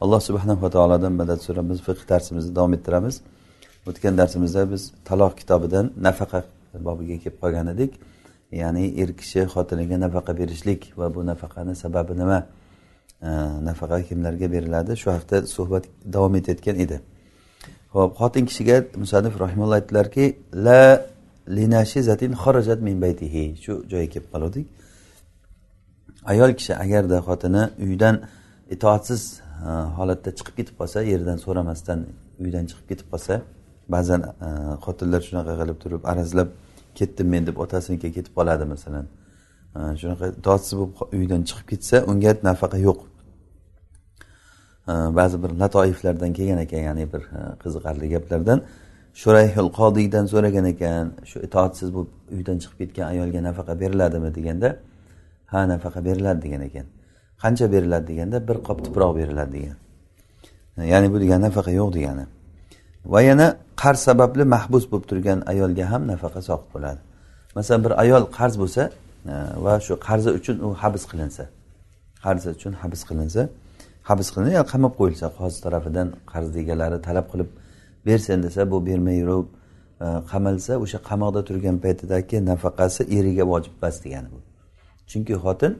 alloh subhanava taolodan madad so'ramiz fiqh darsimizni davom ettiramiz. O'tgan darsimizda biz taloq kitobidan nafaqa bobiga kelib qolgan edik. Ya'ni er kishi xotiniga nafaqa berishlik va bu nafaqani sababi nima? Nafaqa kimlarga beriladi? Shu haqda suhbat davom etayotgan edi. Ho'p xotin kishiga musanif rahimulloh aytdilarki la linashizatin xorajat min baytihi. Shu joyga kelib qoluvdik ayol kishi agarda xotini uydan itoatsiz holatda chiqib ketib qolsa yerdan so'ramasdan uydan chiqib ketib qolsa ba'zan e, xotinlar shunaqa qilib turib arazlab ketdim men deb otasinikiga ketib qoladi masalan. Shunaqa itoatsiz bo'lib uydan chiqib ketsa unga nafaqa yo'q. Ba'zi bir latoiflardan kelgan ekan ya'ni bir e, qiziqarli gaplardan. Shurayhul qodiydan so'ragan ekan shu itoatsiz bo'lib uydan chiqib ketgan ayolga nafaqa beriladimi? deganda ha nafaqa beriladi degan ekan. Qancha beriladi deganda bir qop tuproq beriladi degan. Ya'ni bu degani nafaqa yo'q degani. Va yana qarz sababli mahbus bo'lib turgan ayolga ham nafaqa soqit bo'ladi. Masalan bir ayol qarz bo'lsa e, va shu qarzi uchun u habs qilinsa qarzi uchun habs qilinsa habs qilinsa ya'ni qamab qo'yilsa qozi tarafidan qarz egalari talab qilib bersin desa bu bermay yurib e, qamalsa o'sha qamoqda turgan paytidagi nafaqasi eriga vojib emas degani bu. Chunki xotin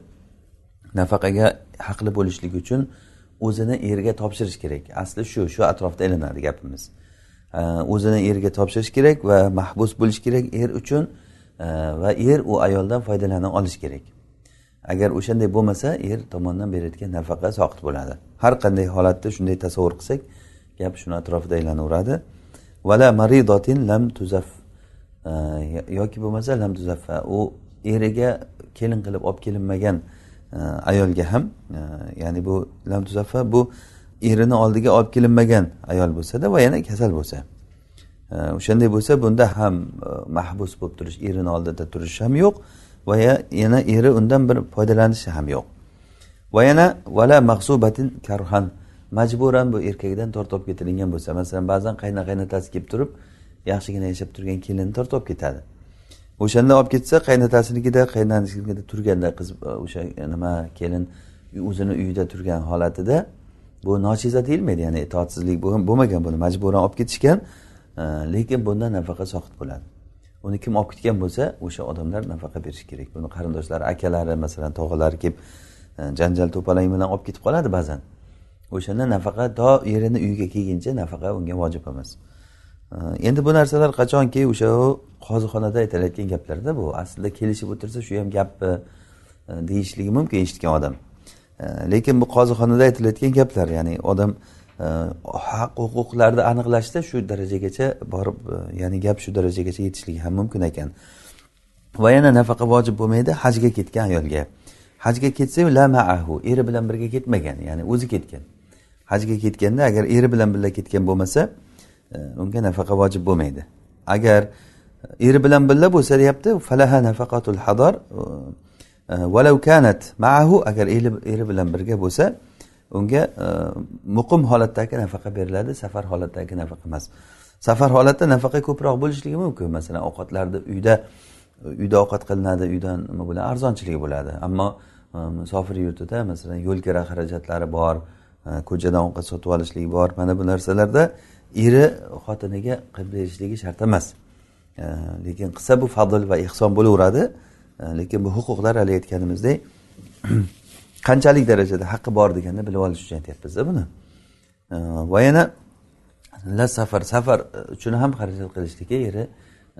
nafaqaga haqli bo'lishlik uchun o'zini erga topshirish kerak. Asli shu shu atrofda ilinadi gapimiz. O'zini erga topshirish kerak va mahbus bo'lish kerak er uchun va er u ayoldan foydalana olish kerak. Agar o'shanday bo'lmasa er tomonidan berayotgan nafaqa soqit bo'ladi. Har qanday holatda shunday tasavvur qilsak gap shuni atrofida aylanaveradi. Vala maridotin lam tuzaf yoki bo'lmasa lam tuzaffa u eriga kelin qilib olib kelinmagan ayolga ham e, ya'ni bu lam tuzaffa bu erini oldiga olib kelinmagan ayol bo'lsada va yana kasal bo'lsa. O'shanday bo'lsa bunda ham e, mahbus bo'lib turish erini oldida turish ham yo'q va yana eri undan bir foydalanishi ham yo'q. Va yana vala mahsubatin karhan majburan bu erkakdan tortib olib ketilingan bo'lsa masalan ba'zan qayna qaynotasi kelib turib yaxshigina yashab turgan kelinni tortib olib ketadi. O'shanda olib ketsa qaynotasinikida qaynonasinikida turganda qiz e, o'sha e, nima kelin o'zini uyida turgan holatida bu nochiza deyilmaydi ya'ni itoatsizlik bo'lmagan buni majburan olib ketishgan e, lekin bundan nafaqa soqit bo'ladi. Uni kim olib ketgan bo'lsa o'sha odamlar nafaqa berishi kerak. Buni qarindoshlari akalari masalan tog'alari kelib janjal to'palang bilan olib ketib qoladi ba'zan. O'shanda nafaqa to erini uyiga kelguncha nafaqa unga vojib emas. Endi bu narsalar qachonki o'sha qozixonada aytilayotgan gaplarda bu aslida kelishib o'tirsa shu ham gapmi e, deyishligi mumkin eshitgan odam. E, lekin bu qozixonada aytilayotgan gaplar ya'ni odam e, haq huquqlarni aniqlashda shu darajagacha borib ya'ni gap shu darajagacha yetishligi ham mumkin ekan. Va yana nafaqa vojib bo'lmaydi hajga ketgan ayolga. Hajga ketsa la maahu eri bilan birga ketmagan ya'ni o'zi ketgan. Hajga ketganda agar eri bilan birga ketgan bo'lmasa unga nafaqa vojib bo'lmaydi. Agar e, eri bilan birga bo'lsa deyapti falaha nafaqatul hadar valau e, kanat maahu agar eri bilan birga bo'lsa unga e, muqim holatdagi nafaqa beriladi safar holatdagi nafaqa emas. Safar holatda nafaqa ko'proq bo'lishligi mumkin. Masalan ovqatlarni uyda uyda ovqat qilinadi uydan nima bo'ladi? Arzonchiligi bo'ladi. Ammo musofir yurtida masalan yo'l kira xarajatlari bor ko'chadan ovqat sotib olishlik bor mana bu narsalarda eri xotiniga qilib berishligi shart emas. Lekin qilsa bu fadl va ehson bo'laveradi. Lekin bu huquqlar hali aytganimizdek qanchalik darajada haqqi bor deganda bilib olish uchun aytyapmizda buni. Va yana la safar safar uchun ham xarajat qilishligi eri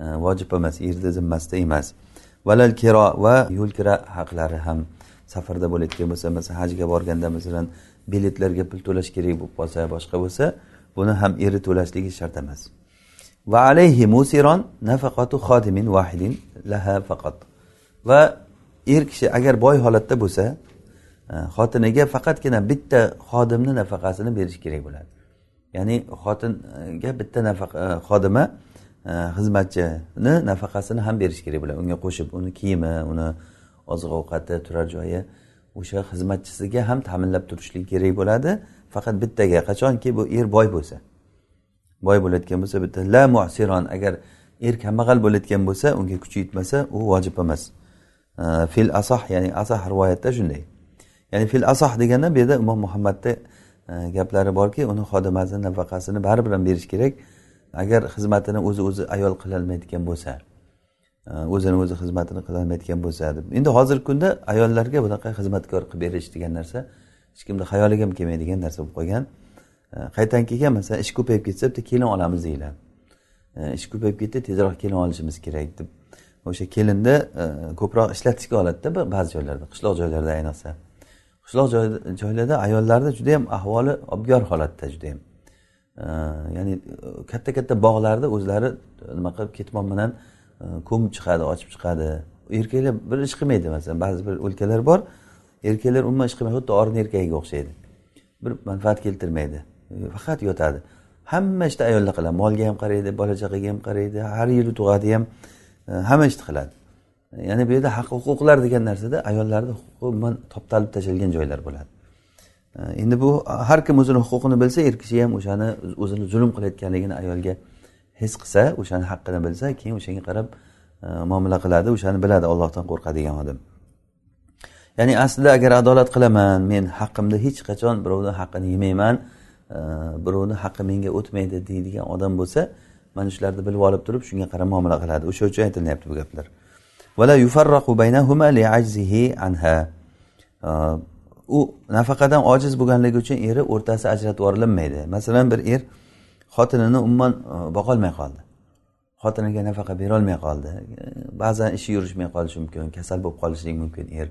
e, vojib emas erni zimmasida emas. Valal kiro va yo'l kira haqlari ham safarda bo'layotgan bo'lsa masalan hajga borganda masalan biletlarga pul to'lash kerak bo'lib qolsa boshqa bo'lsa buni ham eri to'lashligi shart emas. Va alayhi musiron nafaqatu xodimin vahidin laha faqat. Va er kishi agar boy holatda bo'lsa e, xotiniga faqatgina bitta xodimni nafaqasini berish kerak bo'ladi. Ya'ni xotinga bitta nafaqa e, xodima e, xizmatchini nafaqasini ham berish kerak bo'ladi. Unga qo'shib uni kiyimi uni oziq ovqati turar joyi o'sha xizmatchisiga ham ta'minlab turishlik kerak bo'ladi. Faqat bittaga qachonki bu er boy bo'lsa. Boy bo'layotgan bo'lsa bitta la musiron agar er kambag'al bo'layotgan bo'lsa unga kuchi yetmasa u vojib emas. Fil asoh ya'ni asoh rivoyatda shunday. Ya'ni fil asoh deganda bu yerda imom muhammadni e, gaplari borki uni xodimasini nafaqasini baribir ham berish kerak. Agar xizmatini o'zi o'zi ayol qilolmaydigan bo'lsa e, o'zini o'zi xizmatini qilolmaydigan bo'lsa deb. Endi hozirgi kunda ayollarga bunaqa xizmatkor qilib berish degan narsa hech kimni xayoliga ham kelmaydigan narsa bo'lib qolgan. E, qayerdan kelgan? Masalan ish ko'payib ketsa bitta kelin olamiz deyiladi. E, ish ko'payib ketdi tezroq kelin olishimiz kerak deb. O'sha kelinni e, ko'proq ishlatishga oladida ba'zi joylarda qishloq joylarda ayniqsa. Qishloq joylarda ayollarni juda yam ahvoli obgor holatda juda yam ya'ni katta katta bog'larni o'zlari nima qilib ketmon bilan ko'mib chiqadi ochib chiqadi. Erkaklar bir ish qilmaydi masalan ba'zi bir o'lkalar bor erkaklar umuman ish qilmaydi xuddi orin erkagiga o'xshaydi. Bir manfaat keltirmaydi. Faqat yotadi. Hamma ishni ayollar qiladi. Molga ham qaraydi bola chaqaga ham qaraydi har yili tug'adi ham e, hamma ishni qiladi. Ya'ni bu yerda haq huquqlar degan narsada ayollarni huquqi umuman toptalib tashlangan joylar bo'ladi. E, endi bu har kim o'zini huquqini bilsa er kishi ham o'shani o'zini zulm qilayotganligini ayolga his qilsa o'shani haqqini bilsa keyin o'shanga qarab e, muomala qiladi o'shani biladi ollohdan qo'rqadigan odam. Ya'ni aslida agar adolat qilaman men haqqimda hech qachon birovni haqqini yemayman e, birovni haqqi menga o'tmaydi deydigan odam bo'lsa mana shularni bilib olib turib shunga qarab muomala qiladi. O'sha uchun aytilyapti bu gaplar. E, u nafaqadan ojiz bo'lganligi uchun eri o'rtasi ajratib yuborilinmaydi masalan bir er xotinini umuman e, boqolmay qoldi. Xotiniga nafaqa berolmay qoldi. Ba'zan ishi yurishmay qolishi mumkin kasal bo'lib qolishligi mumkin er.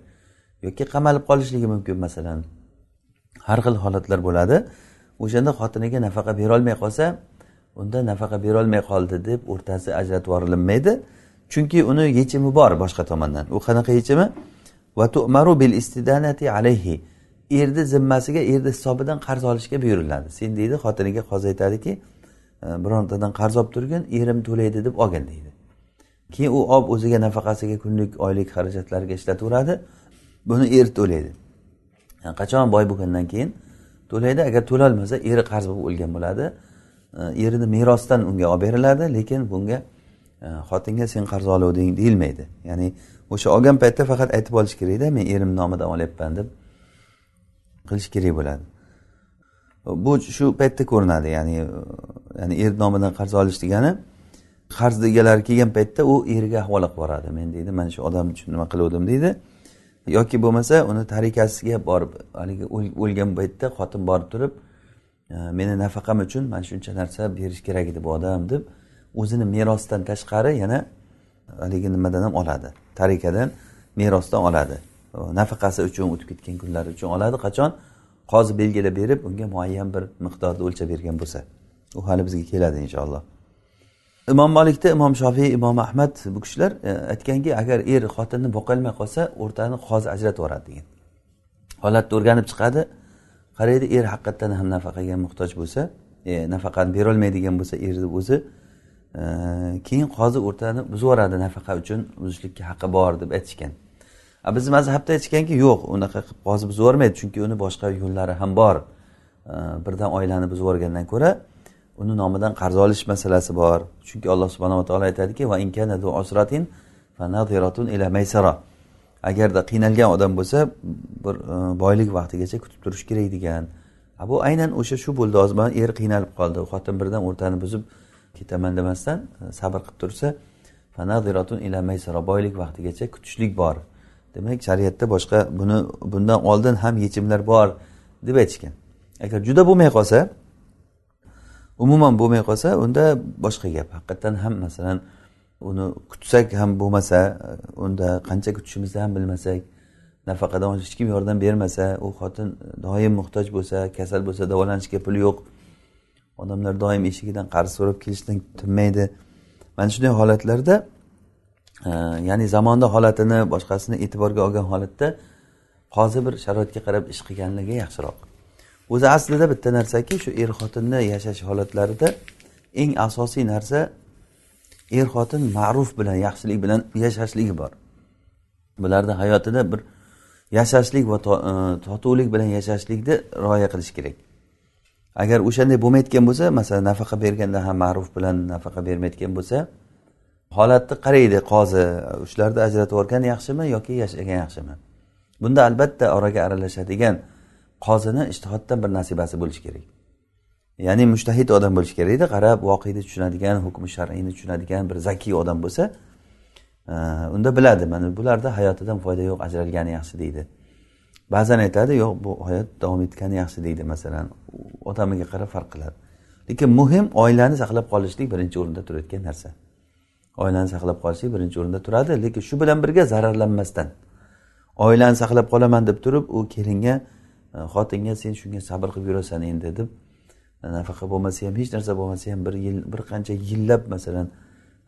Yoki qamalib qolishligi mumkin masalan. Har xil holatlar bo'ladi. O'shanda xotiniga nafaqa berolmay qolsa unda nafaqa berolmay qoldi deb o'rtasi ajratib yuborilinmaydi chunki uni yechimi bor boshqa tomondan. U qanaqa yechimi? Bil istidanati alayhi. Erni zimmasiga erni hisobidan qarz olishga buyuriladi. Sen deydi xotiniga qozi aytadiki e, birontadan qarz olib turgin erim to'laydi deb olgin deydi. Keyin u olib o'ziga nafaqasiga kunlik oylik xarajatlariga ishlataveradi. Buni eri to'laydi. Yani qachon boy bo'lgandan keyin to'laydi. Agar to'lolmasa eri qarz bo'lib o'lgan bo'ladi. E, erini merosdan unga olib beriladi lekin bunga e, xotinga sen qarz oluvding deyilmaydi. Ya'ni o'sha olgan paytda faqat aytib olish kerakda men erim nomidan olyapman deb qilish kerak bo'ladi. Bu shu paytda ko'rinadi. Ya'ni ya'ni er nomidan qarz olish degani qarz egalari kelgan paytda u eriga havola qilib yuboradi men deydi mana shu odam uchun nima qiluvdim? deydi. Yoki bo'lmasa uni tarikasiga borib haligi o'lgan paytda xotin borib turib meni nafaqam uchun mana shuncha narsa berish kerak edi bu odam deb o'zini merosdan tashqari yana haligi nimadan ham oladi. Tarikadan merosdan oladi. Nafaqasi uchun o'tib ketgan kunlari uchun oladi. Qachon? Qozi belgilab berib unga muayyan bir miqdorda o'lchab bergan bo'lsa. U hali bizga keladi inshaalloh. Imom malikda imom shofiy imom ahmad bu kishilar e, aytganki agar er xotinni boqolmay qolsa o'rtani qozi ajratib yuboradi degan. Holatni o'rganib chiqadi. Qaraydi er haqiqatdan ham nafaqaga muhtoj bo'lsa e, nafaqani berolmaydigan bo'lsa erni o'zi e, keyin qozi o'rtani buzib yuboradi nafaqa uchun buzishlikka haqqi bor deb aytishgan. Bizni mazhabda aytishganki yo'q unaqa qilib qozi buzib yubormaydi chunki uni boshqa yo'llari ham bor. E, birdan oilani buzib yuborgandan ko'ra uni nomidan qarz olish masalasi bor. Chunki alloh subhanava taolo aytadiki va ila maysara. Agarda qiynalgan odam bo'lsa bir e, boylik vaqtigacha kutib turish kerak degan. Bu aynan o'sha shu bo'ldi hozir mana er qiynalib qoldi. Xotin birdan o'rtani buzib ketaman demasdan e, sabr qilib tursa ila maysara boylik vaqtigacha kutishlik bor. Demak shariatda boshqa buni bundan oldin ham yechimlar bor deb aytishgan. Agar juda bo'lmay qolsa umuman bo'lmay qolsa unda boshqa gap. Haqiqatdan ham masalan uni kutsak ham bo'lmasa unda qancha kutishimizni ham bilmasak nafaqadan hech kim yordam bermasa u xotin doim muhtoj bo'lsa kasal bo'lsa davolanishga puli yo'q. Odamlar doim eshigidan qarz so'rab kelishdan tinmaydi. Mana shunday holatlarda e, ya'ni zamonni holatini boshqasini e'tiborga olgan holatda hozir bir sharoitga qarab ish qilganligi yaxshiroq. O'zi aslida bitta narsaki shu er xotinni yashash holatlarida eng asosiy narsa er xotin ma'ruf bilan yaxshilik bilan yashashligi bor. Bularni hayotida bir yashashlik va e, totuvlik bilan yashashlikni rioya qilish kerak. Agar o'shanday bo'lmayotgan bo'lsa masalan nafaqa berganda ham ma'ruf bilan nafaqa bermayotgan bo'lsa holatni qaraydi qozi shularni ajratib yuborgan yaxshimi yoki yashagan yaxshimi? Bunda albatta oraga aralashadigan qozini ishtihoddan bir nasibasi bo'lishi kerak. Ya'ni mushtahid odam bo'lishi kerakda qarab voqeni tushunadigan hukmi shar'iyni tushunadigan bir zakiy odam bo'lsa e, unda biladi mana bularda hayotidan foyda yo'q ajralgani yaxshi deydi. Ba'zan aytadi yo'q bu hayot davom etgani yaxshi deydi masalan. Odamiga qarab farq qiladi. Lekin muhim oilani saqlab qolishlik birinchi o'rinda turayotgan narsa. Oilani saqlab qolishlik birinchi o'rinda turadi lekin shu bilan birga zararlanmasdan. Oilani saqlab qolaman deb turib u kelinga Э, xotinga sen shunga sabr qilib yurasan endi deb e, nafaqa bo'lmasa ham hech narsa bo'lmasa ham bir yil bir qancha yillab masalan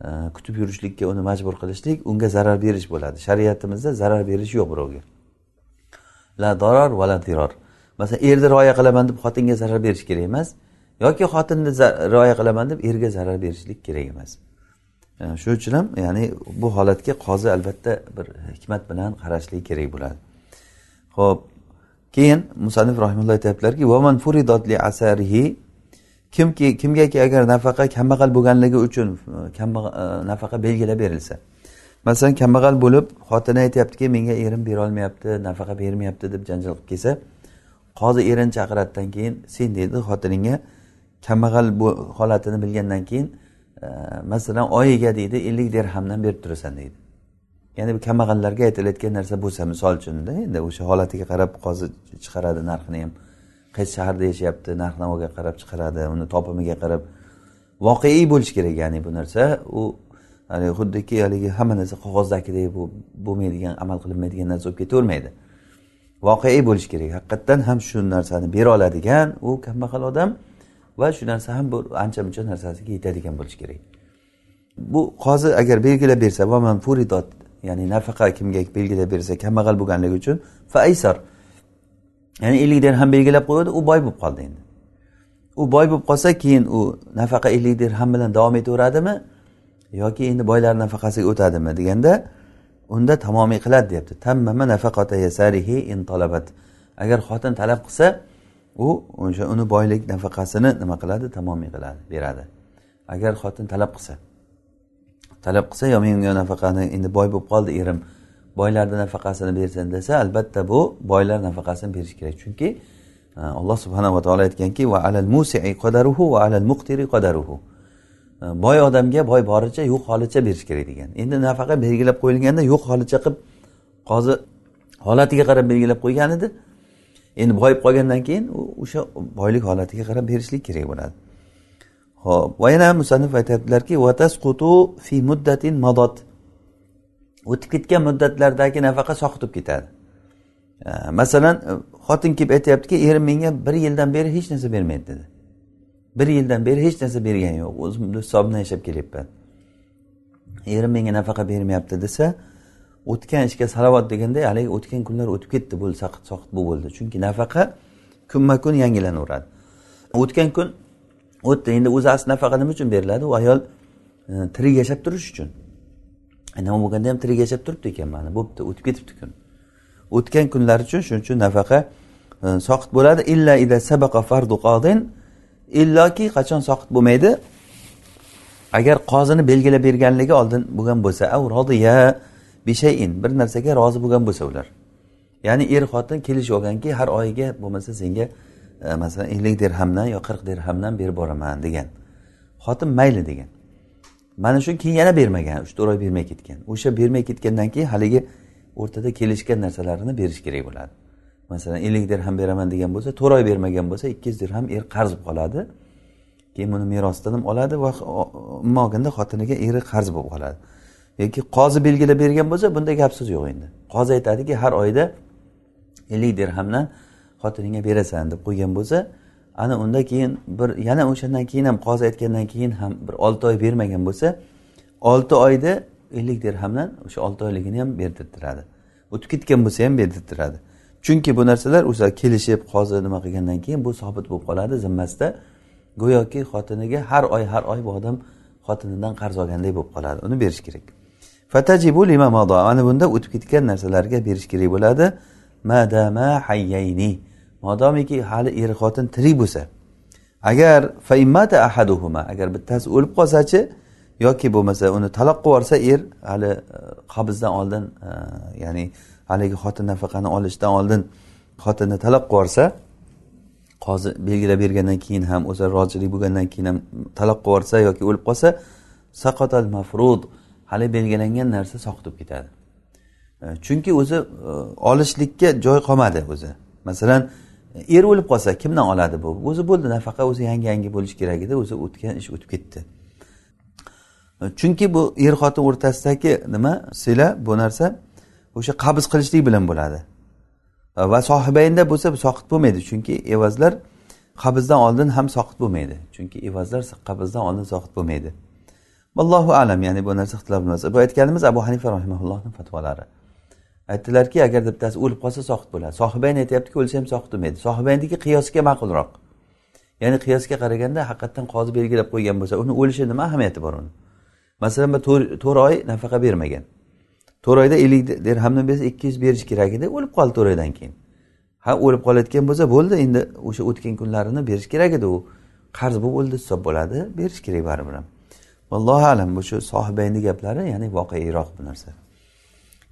e, kutib yurishlikka uni majbur qilishlik unga zarar berish bo'ladi. Shariatimizda zarar berish yo'q birovga. La doror va la diror masalan erni rioya qilaman deb xotinga zarar berish kerak emas yoki xotinni rioya qilaman deb erga zarar berishlik kerak emas. E, Shuning uchun ham ya'ni bu holatga qozi albatta bir hikmat bilan qarashligi kerak bo'ladi. Ho'p keyin musanif rahimulloh aytyaptilarki vaman furidotli asarihi? Kimki kimgaki agar nafaqa kambag'al bo'lganligi uchun e, nafaqa belgilab berilsa. Masalan kambag'al bo'lib xotini aytyaptiki menga erim berolmayapti nafaqa bermayapti deb janjal qilib kelsa qozi erini chaqiradidan keyin sen deydi xotiningga kambag'al holatini bilgandan keyin e, masalan oyiga deydi ellik dirhamdan berib turasan deydi. Ya'ni bu kambag'allarga aytilayotgan narsa bo'lsa misol uchunda endi o'sha holatiga qarab qozi chiqaradi narxini ham. Qaysi shaharda yashayapti narx navoga qarab chiqaradi uni topimiga qarab voqeiy bo'lishi kerak ya'ni bu narsa u haligi xuddiki haligi hamma narsa qog'ozdagidek bu bo'lmaydigan amal qilinmaydigan narsa bo'lib ketavermaydi. Voqeiy bo'lishi kerak. Haqiqatdan ham shu narsani bera oladigan u kambag'al odam va shu narsa ham bir ancha muncha narsasiga yetadigan bo'lishi kerak. Bu qozi agar belgilab bersa va man furidot ya'ni nafaqa kimga belgilab bersa kambag'al bo'lganligi uchun faaysar ya'ni ellik dirham belgilab qo'yadi u boy bo'lib qoldi endi. U boy bo'lib qolsa keyin u nafaqa ellik dirham bilan davom etaveradimi? Yoki endi boylar nafaqasiga o'tadimi deganda unda tamomiy qiladi deyapti. Tammama nafaqata yasarihi in talabat. Agar xotin talab qilsa u o'sha uni boylik nafaqasini nima qiladi? Tamomiy qiladi beradi. Agar xotin talab qilsa. Talab qilsa yo menga nafaqani endi boy bo'lib qoldi erim boylarni nafaqasini bersin desa albatta bu boylar nafaqasini berish kerak. Chunki e, alloh subhanava taolo aytganki va alal musii qadaruhu va alal muqtiri qadaruhu. E, boy odamga boy boricha yo'q holicha berish kerak degan. Endi nafaqa belgilab qo'yilganda yo'q holicha qilib qozi holatiga qarab belgilab qo'ygan edi. Endi boyib qolgandan keyin o'sha boylik holatiga qarab berishlik kerak bo'ladi. Ho'p va yana musannif aytyaptilarki fi muddatin madot o'tib ketgan muddatlardagi nafaqa soqitib ketadi. Masalan xotin kelib aytyaptiki erim menga bir yildan beri hech narsa bermaydi dedi. Bir yildan beri hech narsa bergani yo'q. O'zimni hisobimdan yashab kelyapman. Erim menga nafaqa bermayapti desa o'tgan ishga salovat deganda haligi o'tgan kunlar o'tib ketdi bo'ldi saqit soqit bu bo'ldi. Chunki nafaqa kunma kun yangilanaveradi. O'tgan kun o'tdi. Endi o'zi asli nafaqa nima uchun beriladi. U ayol e, tirik yashab turish uchun. Nima bo'lganda ham tirik yashab turibdi ekan mana bo'pti o'tib ketibdi kun. O'tgan kunlar uchun shuning uchun nafaqa e, soqit bo'ladi. Illa ida sabaqa fardu qodin illoki qachon soqit bo'lmaydi? Agar qozini belgilab berganligi oldin bo'lgan bo'lsa rodiya bishayin bir narsaga rozi bo'lgan bo'lsa ular. Ya'ni er xotin kelishib olganki har oyiga bo'lmasa senga E, masalan ellik dirhamdan yo qirq dirhamdan berib boraman degan. Xotin mayli degan. Mana shu keyin yana bermagan uch to'rt oy bermay ketgan. O'sha bermay ketgandan keyin haligi o'rtada kelishgan narsalarini berish kerak bo'ladi. Masalan ellik dirham beraman degan bo'lsa to'rt oy bermagan bo'lsa ikki yuz dirham er qarz qoladi. Keyin buni merosdan ham oladi va umuman olganda xotiniga eri qarz bo'lib qoladi. Yoki qozi belgilab bergan bo'lsa bunda gap so'z yo'q endi. Qozi aytadiki har oyda ellik dirhamdan xotiningga berasan deb qo'ygan bo'lsa ana unda keyin bir yana o'shandan keyin ham qozi aytgandan keyin ham bir olti oy bermagan bo'lsa olti oyda ellik dirhamdan o'sha olti oyligini ham berdirtiradi. O'tib ketgan bo'lsa ham berdirtiradi. Chunki bu narsalar o'sha kelishib qozi nima qilgandan keyin bu sobit bo'lib qoladi zimmasida. Go'yoki xotiniga har oy har oy bu odam xotinidan qarz olgandek bo'lib qoladi. Uni berish kerak. Fatajibu lima mana bunda o'tib ketgan narsalarga berish kerak bo'ladi. Madama hayyayni. Modomiki hali er xotin tirik bo'lsa agar faimata ahaduhuma agar bittasi o'lib qolsachi yoki bo'lmasa uni taloq qilib yuborsa er hali e, qabzdan oldin e, ya'ni haligi xotin nafaqani olishdan oldin xotinni taloq qilib yuborsa qozi belgilab bergandan keyin ham o'zi rozilik bo'lgandan keyin ham taloq qilib yuborsa yoki o'lib qolsa saqotal mafrud hali belgilangan narsa soqitib ketadi. E, chunki o'zi olishlikka joy qolmadi o'zi. Masalan er o'lib qolsa kimdan oladi bu? O'zi bo'ldi nafaqa o'zi yangi yangi bo'lishi kerak edi o'zi o'tgan ish o'tib ketdi. Chunki bu er xotin o'rtasidagi nima? Sila bu narsa o'sha qabz qilishlik bilan bo'ladi. Va sohibaynda bo'lsa soqit bo'lmaydi chunki evazlar qabzdan oldin ham soqit bo'lmaydi. Chunki evazlar qabzdan oldin soqit bo'lmaydi. Allohu alam ya'ni bu narsa ixtilof bu aytganimiz abu hanifa rahimaullohni fatvolari aytdilarki agar bittasi o'lib qolsa soqit bo'ladi. Sohibayn aytyaptiki o'lsa ham soqit bo'lmaydi. Sohibaynniki qiyosga ma'qulroq. Ya'ni qiyosga qaraganda haqiqatdan qozi belgilab qo'ygan bo'lsa uni o'lishi nima ahamiyati bor uni? Masalan bir to'rt oy nafaqa bermagan. To'rt oyda ellik dirhamdan bersa ikki yuz berish kerak edi o'lib qoldi to'rt oydan keyin. Ha o'lib qolayotgan bo'lsa bo'ldi endi o'sha o'tgan kunlarini berish kerak edi u. Qarz bo'lib o'ldi hisob bo'ladi berish kerak baribir ham. Allohu alam bu shu sohibayni gaplari ya'ni voqeiyroq bu narsa.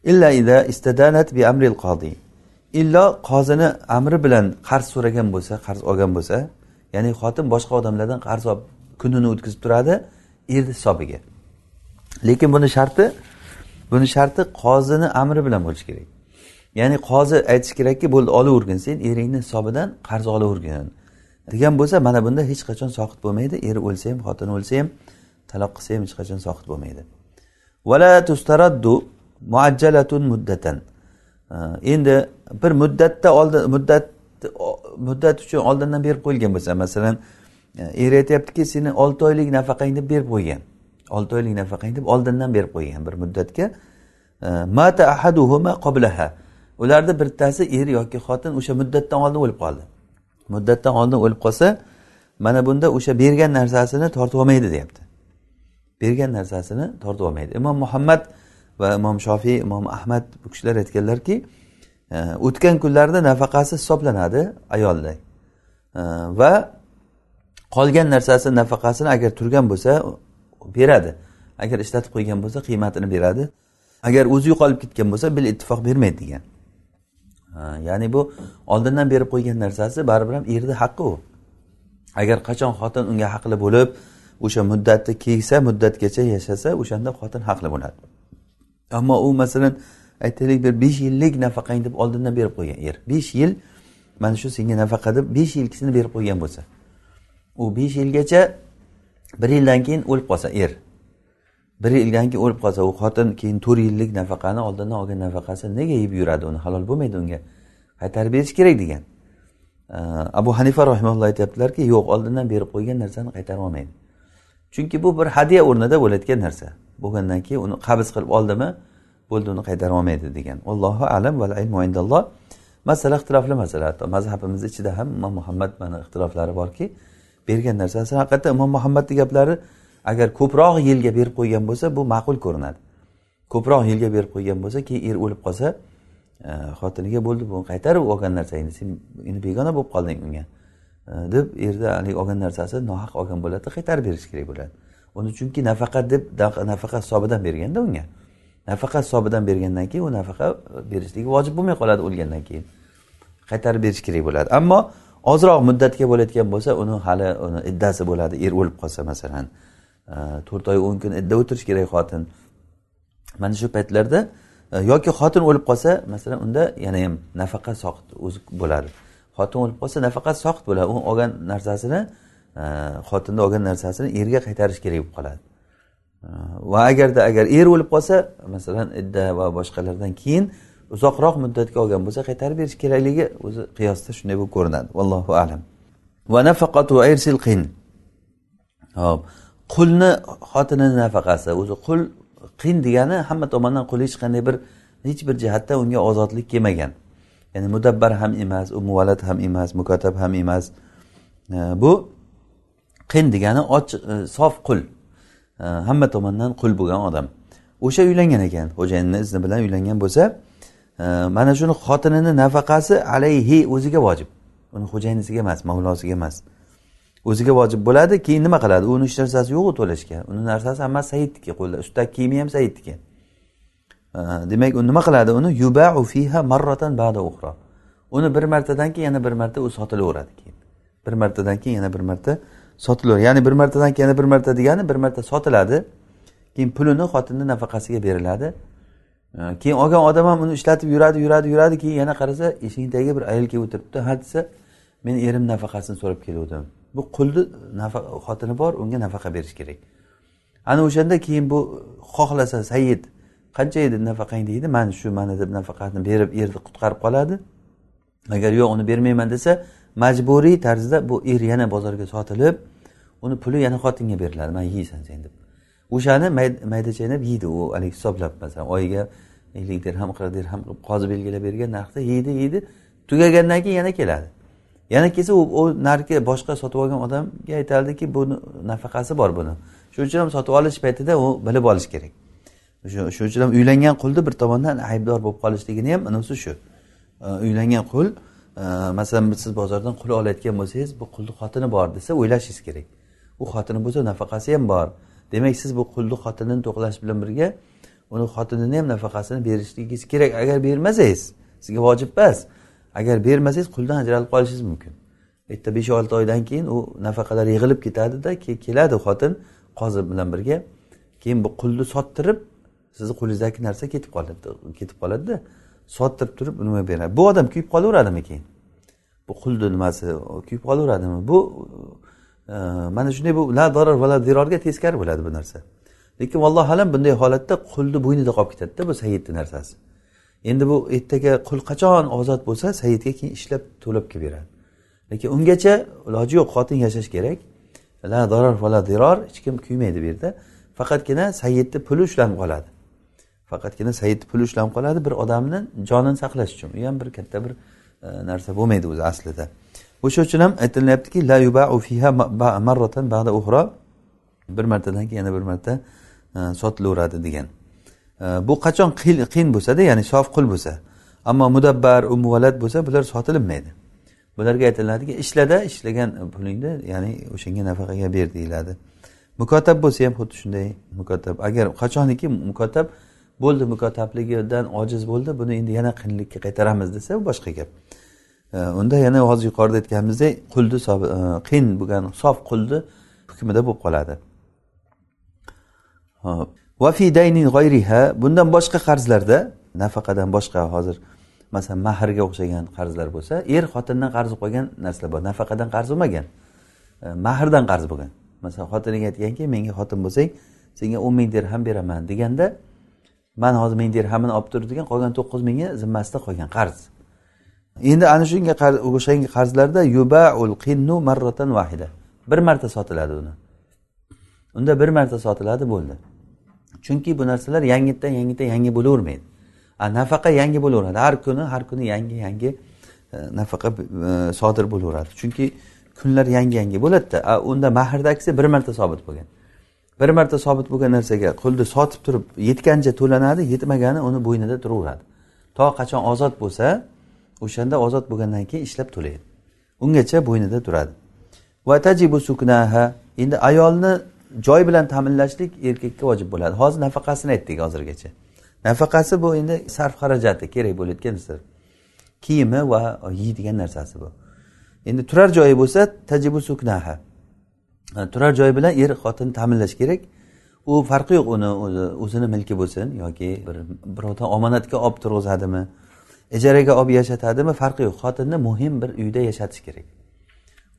Illa ida istadanat bi amril qodi illo qozini amri bilan qarz so'ragan bo'lsa qarz olgan bo'lsa ya'ni xotin boshqa odamlardan qarz olib kunini o'tkazib turadi erni hisobiga. Lekin buni sharti buni sharti qozini amri bilan bo'lishi kerak. Ya'ni qozi aytishi kerakki bo'ldi olavergin sen eringni hisobidan qarz olavergin. Degan bo'lsa mana bunda hech qachon soqit bo'lmaydi. Eri o'lsa ham xotini o'lsa ham taloq qilsa ham hech qachon soqit bo'lmaydi. Vala tustaraddu muajjalatun muddatan. Endi bir muddatda oldin muddat muddat uchun oldindan berib qo'yilgan bo'lsa masalan e, er aytyaptiki seni olti oylik nafaqang deb berib qo'ygan. Olti oylik nafaqang deb oldindan berib qo'ygan bir muddatga. Mata ahaduhuma qoblaha ularni bittasi er yoki xotin o'sha muddatdan oldin o'lib qoldi. Muddatdan oldin o'lib qolsa mana bunda o'sha bergan narsasini tortib olmaydi deyapti. Bergan narsasini tortib olmaydi. Imom muhammad va imom shofiy imom ahmad bu kishilar aytganlarki e, o'tgan kunlarda nafaqasi hisoblanadi ayolni e, va qolgan narsasi nafaqasini agar turgan bo'lsa beradi. Agar ishlatib qo'ygan bo'lsa qiymatini beradi. Agar o'zi yo'qolib ketgan bo'lsa bil ittifoq bermaydi degan. E, ya'ni bu oldindan berib qo'ygan narsasi baribir ham erni haqqi u. Agar qachon xotin unga haqli bo'lib o'sha muddatni kelsa muddatgacha yashasa o'shanda xotin haqli bo'ladi. Ammo u masalan aytaylik bir besh yillik nafaqang deb oldindan berib qo'ygan er besh yil mana shu senga nafaqa deb besh yilkisini berib qo'ygan bo'lsa. U besh yilgacha bir yildan keyin o'lib qolsa er. Bir yildan keyin o'lib qolsa u xotin keyin to'rt yillik nafaqani oldindan olgan nafaqasini nega yeb yuradi uni? Halol bo'lmaydi unga. Qaytarib berish kerak degan. Abu hanifa rahimalloh aytyaptilarki yo'q oldindan berib qo'ygan narsani qaytarib olmaydi. Chunki bu bir hadya o'rnida bo'layotgan narsa. Bo'lgandan keyin uni qabz qilib oldimi bo'ldi uni qaytara olmaydi degan. Allohu alam val ilmu indalloh. Masala ixtilofli masala. Hatto mazhabimiz ichida ham imom muhammad mana ixtiloflari borki bergan narsasi haqiqatdan imom muhammadni gaplari agar ko'proq yilga berib qo'ygan bo'lsa bu ma'qul ko'rinadi. Ko'proq yilga berib qo'ygan bo'lsa keyin er o'lib qolsa e, xotiniga bo'ldi bu qaytarib olgan narsangni sen endi begona bo'lib qolding unga. Э, deb erda haligi olgan narsasi nohaq olgan bo'ladida qaytarib berish kerak bo'ladi. Uni chunki nafaqa deb nafaqa hisobidan berganda unga. Nafaqa hisobidan bergandan keyin u nafaqa berishligi vojib bo'lmay qoladi o'lgandan keyin. Qaytarib berish kerak bo'ladi. Ammo ozroq muddatga bo'layotgan bo'lsa uni hali uni iddasi bo'ladi er o'lib qolsa masalan. Э, to'rt oy o'n kun idda o'tirish kerak xotin. Mana shu paytlarda e, yoki xotin o'lib qolsa masalan unda yana ham nafaqa soqit o'zi bo'ladi. Xotin o'lib qolsa nafaqat soqit bo'ladi. U olgan narsasini e, xotinni olgan narsasini erga qaytarish kerak bo'lib qoladi. E, va agarda agar er o'lib qolsa masalan idda va boshqalardan keyin uzoqroq muddatga olgan bo'lsa qaytarib berish kerakligi o'zi qiyosda shunday bo'lib ko'rinadi. Vallohu alam. Va nafaqatu irsil qin. Hop qulni xotinini nafaqasi o'zi qul qin degani hamma tomondan qul hech qanday bir hech bir jihatdan unga ozodlik kelmagan. Ya'ni mudabbar ham emas u muvallat ham emas mukatab ham emas. Bu qin degani ochiq e, sof qul. Hamma tomondan qul bo'lgan odam. O'sha uylangan ekan xo'jayinni izni bilan uylangan bo'lsa e, mana shuni xotinini nafaqasi alayhi o'ziga vojib. Uni xo'jayinisiga emas mavlosiga emas. O'ziga vojib bo'ladi keyin nima qiladi? Uni hech narsasi yo'q u to'lashga. Uni narsasi hammasi saidniki qo'lda ustidagi kiyimi ham saidniki. Demak u nima qiladi? Uni yubau fiha marratan ba'da uxro uni bir martadan keyin yana bir marta u sotilaveradi keyin. Bir martadan keyin yana bir marta sotilaveradi. Ya'ni bir martadan keyin yana bir marta degani bir marta sotiladi keyin pulini xotinni nafaqasiga beriladi. Keyin olgan odam ham uni ishlatib yuradi yuradi yuradi keyin yana qarasa eshikni tagiga bir ayol kelib o'tiribdi. Ha desa men erim nafaqasini so'rab keluvdim. Bu qulni xotini bor unga nafaqa berish kerak. Ana o'shanda keyin bu xohlasa sayid qancha edi nafaqang deydi mana shu mana deb nafaqani berib erni qutqarib qoladi. Agar yo'q uni bermayman desa majburiy tarzda bu er yana bozorga sotilib uni puli yana xotinga beriladi. Mana yeysan sen deb. O'shani mayda chaynab yeydi u haligi hisoblab masalan oyiga ellik dirham qirq dirham qilib qozi belgilab bergan narxda yeydi yeydi. Tugagandan keyin yana keladi. Yana kelsa u u narigi boshqa sotib olgan odamga aytadiki buni nafaqasi bor buni. Shuning uchun ham sotib olish paytida u bilib olish kerak. Shuning uchun ham uylangan qulni bir tomondan aybdor bo'lib qolishligini ham nimasi shu. Uylangan qul e, masalan siz bozordan qul olayotgan bo'lsangiz bu qulni xotini bor desa o'ylashingiz kerak. U xotini bo'lsa nafaqasi ham bor. Demak siz bu qulni xotinini to'qlash bilan birga uni xotinini ham nafaqasini berishligingiz kerak. Agar bermasangiz sizga vojib emas. Agar bermasangiz quldan ajralib qolishingiz mumkin. Erta besh olti oydan keyin u nafaqalar yig'ilib ketadida keladi xotin qozi bilan birga. Keyin bu qulni sottirib sizni qo'lingizdagi narsa ketib qoladi ketib qoladida sottirib turib nima beradi. Bu odam kuyib qolaveradimi keyin? Bu qulni nimasi kuyib qolaveradimi? Bu e, mana shunday bu la zarar va la zirorga teskari bo'ladi bu narsa. Lekin vallohu alam bunday holatda qulni bo'ynida qolib ketadida bu sayidni narsasi. Endi bu ertaga qul qachon ozod bo'lsa sayyidga keyin ishlab to'lab kelib beradi. Lekin ungacha iloji yo'q xotin yashash kerak. La zarar va la ziror hech kim kuymaydi bu yerda. Faqatgina sayyidni puli ushlanib qoladi. Faqatgina sayidni puli ushlanib qoladi bir odamni jonini saqlash uchun. U ham bir katta bir e, narsa bo'lmaydi o'zi aslida. O'sha uchun ham aytilyaptiki la yubau fiha marratan ba'da uxro bir martadan keyin yana bir marta e, sotilaveradi degan. E, bu qachon qiyin bo'lsada ya'ni sof qul bo'lsa ammo mudabbar umuvalat bo'lsa bular sotilinmaydi bularga aytiladiki ishlada ishlagan pulingni ya'ni o'shanga nafaqaga ber deyiladi. Mukotab bo'lsa ham xuddi shunday mukotab. Agar qachoniki mukotab bo'ldi mukotabligidan ojiz bo'ldi buni endi yana qiyinlikka qaytaramiz desa u boshqa gap. E, unda yana hozir yuqorida aytganimizdek qulni e, qiyin bo'lgan sof qulni hukmida bo'lib qoladi. Bundan boshqa qarzlarda nafaqadan boshqa hozir masalan mahrga o'xshagan qarzlar bo'lsa er xotindan qarz qolgan narsalar bor nafaqadan qarz bo'lmagan e, mahrdan qarz bo'lgan. Masalan xotiniga aytganki menga xotin bo'lsang senga o'n ming dirham beraman deganda man hozir ming dirhamini olib tur degan qolgan to'qqiz mingi zimmasida qolgan qarz. Endi ana shunga o'shanga qarzlarda yubaul qinnu marratan vahida bir marta sotiladi uni. Unda bir marta sotiladi bo'ldi. Chunki bu narsalar yangidan yangidan yangi bo'lavermaydi. Nafaqa yangi bo'laveradi. Har kuni har kuni yangi yangi e, nafaqa e, sodir bo'laveradi. Chunki kunlar yangi yangi bo'ladida. Unda mahrdagisi bir marta sobit bo'lgan. Bir marta sobit bo'lgan narsaga qulni sotib turib yetgancha to'lanadi yetmagani uni bo'ynida turaveradi. To qachon ozod bo'lsa o'shanda ozod bo'lgandan keyin ishlab to'laydi. Ungacha bo'ynida turadi. Va tajibu suknaha endi ayolni joy bilan ta'minlashlik erkakka vojib bo'ladi. Hozir nafaqasini aytdik hozirgacha. Nafaqasi bu endi sarf xarajati kerak bo'layotgan narsa kiyimi va yeydigan narsasi bu. Endi turar joyi bo'lsa tajibu suknaha. Turar joy bilan er xotin ta'minlash kerak. U farqi yo'q uni o'zi o'zini milki bo'lsin yoki bir birovdan omonatga olib turg'izadimi ijaraga olib yashatadimi farqi yo'q. Xotinni muhim bir uyda yashatish kerak.